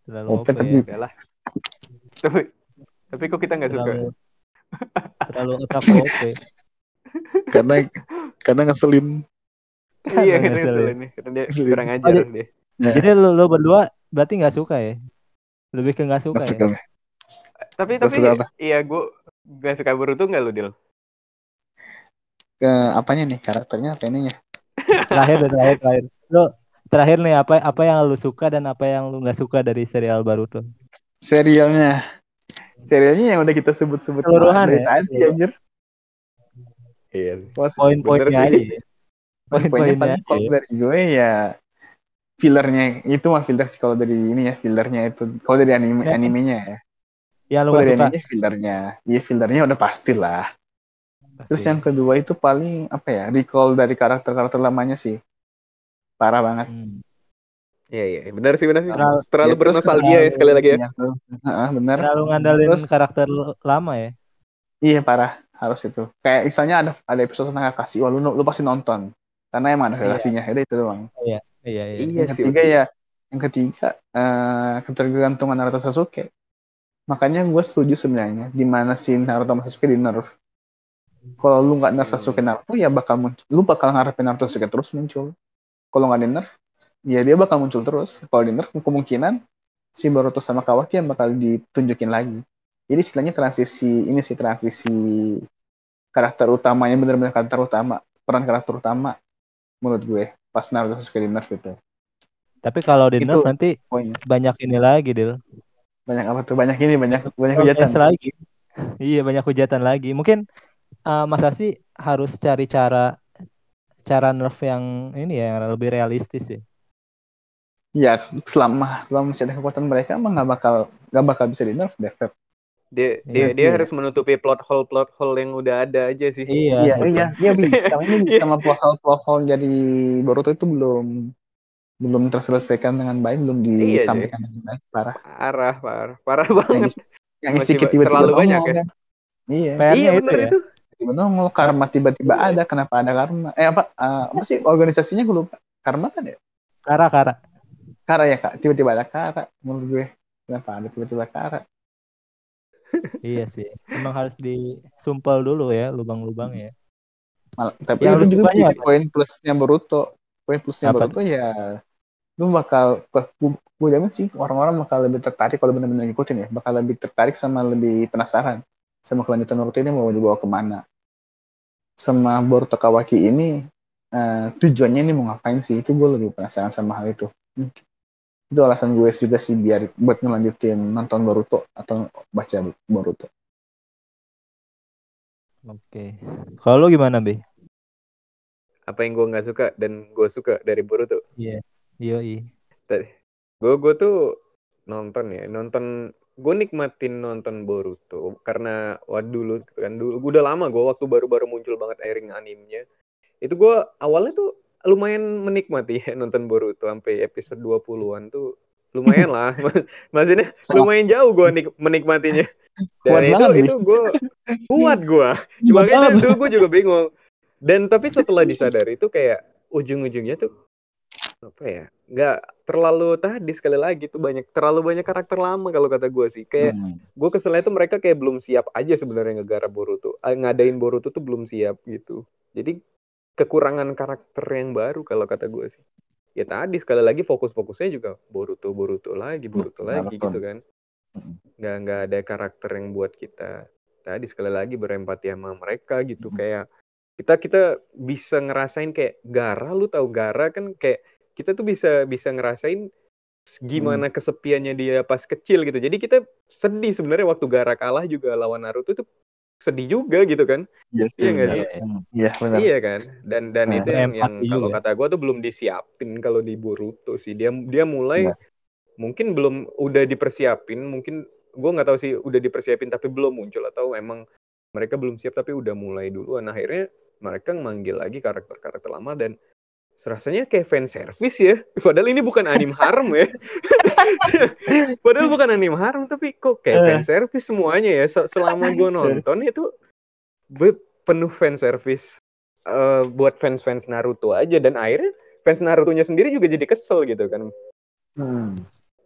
Terlalu OP OP ya. tapi- Udah lah. Tapi tapi kok kita nggak suka? Terlalu otaku OP. karena karena ngeselin. iya, kita ngeselin. Karena dia kurang ajar Oh, dia. Jadi lu, lu berdua berarti nggak suka ya? Lebih ke nggak suka Nggak ya? suka. Tapi Nggak tapi suka apa? iya gue nggak suka Boruto nggak lu Dil? Ke apanya nih karakternya apa ininya? Terakhir terakhir terakhir. Lu terakhir nih apa apa yang lu suka dan apa yang lu nggak suka dari serial Baruto? Serialnya. Serialnya yang udah kita sebut-sebut Keseluruhan ya? tadi anjir. Iya. Poin-poinnya aja. ya? Poinnya Poin-poinnya kalau ya. dari gue ya fillernya itu mah filler sih kalau dari ini ya fillernya itu kalau dari anime Ya. animenya ya Yang lu kalau dari suka. animenya fillernya iya fillernya udah pasti lah terus Pasti. yang kedua itu paling apa ya recall dari karakter-karakter lamanya sih parah banget Hmm. Iya iya benar sih benar sih. Terlalu- Terlalu Ya, bernostalgia ya sekali lagi ya. Heeh, bener Terlalu ngandalin Terus- karakter lama ya. iya parah harus itu kayak misalnya ada ada episode tentang Kakashi wah lu, lu pasti nonton karena emang ada Iya. Kakashinya udah itu doang Iya iya. Iya yang sih. ketiga ya yang ketiga eh, ketergantungan Naruto Sasuke makanya gue setuju sebenarnya di mana si Naruto sama Sasuke di nerf kalau lu nggak nerf Hmm. Sasuke Naruto ya bakal muncul lu bakal ngarepin Naruto Sasuke terus muncul kalau nggak di nerf ya dia bakal muncul terus kalau di nerf kemungkinan si Boruto sama Kawaki yang bakal ditunjukin lagi jadi istilahnya transisi ini sih transisi karakter utamanya bener-bener karakter utama peran karakter utama menurut gue pas Naruto Sasuke di nerf itu Tapi kalau di nerf nanti poinnya banyak ini lagi, Dil. banyak apa tuh banyak ini banyak banyak hujatan lagi. Iya, banyak hujatan lagi. Mungkin uh, Mas Asi harus cari cara cara nerf yang ini ya yang lebih realistis ya. ya selama selama masih ada kekuatan mereka emang nggak bakal nggak bakal bisa di nerf deh Feb. Dia Iya dia dia ya. harus menutupi plot hole plot hole yang udah ada aja sih. Iya. iya iya iya bi selama ini sama plot plot hole jadi Boruto itu belum belum terselesaikan dengan baik belum Iya, disampaikan dengan baik parah Parah parah parah banget. yang Masih istri tiba-tiba terlalu banyak ya? kan. iya Iya itu benar ya. itu. tiba nongol karma tiba-tiba Iya. ada kenapa ada karma eh apa eh, apa sih organisasinya gue lupa karma kan ya Kara kara. kara ya kak tiba-tiba ada kara menurut gue kenapa ada tiba-tiba kara Iya sih. Emang harus disumpel dulu ya lubang-lubang ya. Mal- tapi Yang itu juga apa? poin plusnya Boruto poin plusnya Apa Boruto ya lu bakal gue jamin sih orang-orang bakal lebih tertarik kalau benar-benar ngikutin ya bakal lebih tertarik sama lebih penasaran sama kelanjutan Boruto ini mau dibawa ke mana sama Boruto Kawaki ini eh, tujuannya ini mau ngapain sih itu gue lebih penasaran sama hal itu Hmm. Itu alasan gue juga sih biar buat ngelanjutin nonton Boruto atau baca Boruto Oke. Kalau gimana, Be? Apa yang gue nggak suka dan gue suka dari Boruto. Iya. Iya, iya. Gue gue tuh nonton ya nonton gue nikmatin nonton Boruto karena waktu dulu kan dulu udah lama gue waktu baru-baru muncul banget airing animenya itu gue awalnya tuh lumayan menikmati ya nonton Boruto sampai episode 20-an tuh. Lumayan lah. Maksudnya lumayan jauh gue nik menikmatinya. Dan Kuat itu banget, itu gue kuat gue makanya banget. dulu gue juga bingung. Dan tapi setelah disadari itu kayak ujung-ujungnya tuh apa ya nggak terlalu tadi sekali lagi tuh banyak terlalu banyak karakter lama kalau kata gue sih. Kayak Hmm. gue keselnya tuh mereka kayak belum siap aja sebenarnya ngegarap Boruto Eh, ngadain Boruto tuh belum siap gitu. Jadi kekurangan karakter yang baru kalau kata gue sih ya tadi sekali lagi fokus-fokusnya juga Boruto Boruto lagi Boruto benar lagi betul. gitu kan Mm. nggak nggak ada karakter yang buat kita tadi sekali lagi berempati sama mereka gitu Mm. kayak kita kita bisa ngerasain kayak Gara lu tahu Gara kan kayak kita tuh bisa bisa ngerasain gimana kesepiannya dia pas kecil gitu jadi kita sedih sebenarnya waktu Gara kalah juga lawan Naruto tuh sedih juga gitu kan Iya Iya nggak benar. sih? Iya benar. Iya kan, dan dan Nah, itu yang, yang empati kalau juga. kata gue tuh belum disiapin kalau di Boruto sih. Dia dia mulai Iya. mungkin belum udah dipersiapin, mungkin gue nggak tahu sih udah dipersiapin tapi belum muncul atau emang mereka belum siap tapi udah mulai duluan. Akhirnya mereka manggil lagi karakter-karakter lama dan rasanya kayak fan service ya. Padahal ini bukan anim harem ya. Padahal bukan anim harem tapi kok kayak Eh. fan service semuanya ya. Se- Selama gue nonton itu penuh fan service eh, buat fans-fans Naruto aja dan akhirnya fans Naruto-nya sendiri juga jadi kesel gitu kan. Hmm.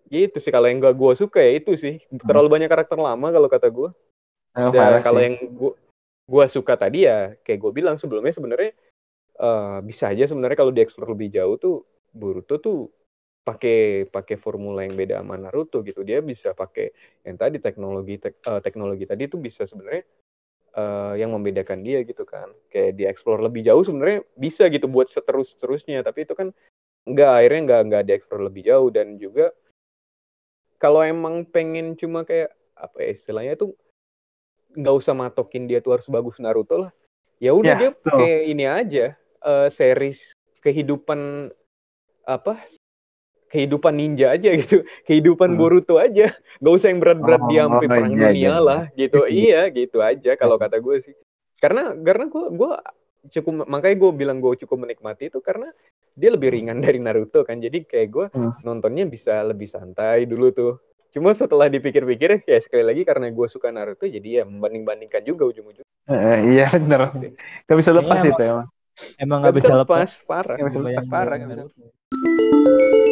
Gitu sih kalau yang gak gue suka ya itu sih terlalu banyak karakter lama kalau kata gue. Dan parah kalau yang gua, gua suka tadi ya kayak gue bilang sebelumnya sebenarnya eh, bisa aja sebenarnya kalau dieksplor lebih jauh tuh Boruto tuh pakai pakai formula yang beda sama Naruto gitu. Dia bisa pakai yang tadi teknologi tek- eh, teknologi tadi tuh bisa sebenarnya eh, yang membedakan dia gitu kan. Kayak dieksplor lebih jauh sebenarnya bisa gitu buat seterus terusnya. Tapi itu kan nggak akhirnya nggak nggak dieksplor lebih jauh dan juga kalau emang pengen cuma kayak apa ya istilahnya tuh nggak usah matokin dia tuh harus bagus Naruto lah. Ya udah Ya, dia kayak ini aja eh, series kehidupan apa kehidupan ninja aja gitu, kehidupan Hmm. Boruto aja, nggak usah yang berat-berat Oh, dia sampai perang iya, dunia iya, iya. lah gitu. Iya. iya gitu aja kalau kata gue sih. Karena karena gue gue cukup makanya gue bilang gue cukup menikmati itu karena dia lebih ringan dari Naruto kan. Jadi kayak gue Hmm. nontonnya bisa lebih santai dulu tuh. Cuma setelah dipikir-pikir ya sekali lagi karena gue suka Naruto jadi ya membanding-bandingkan juga ujung-ujungnya. Eh, iya benar. sih. Gak bisa lepas Kayaknya itu emang. Emang Nggak bisa lepas. parah. Nggak bisa lepas, parah, nggak bisa.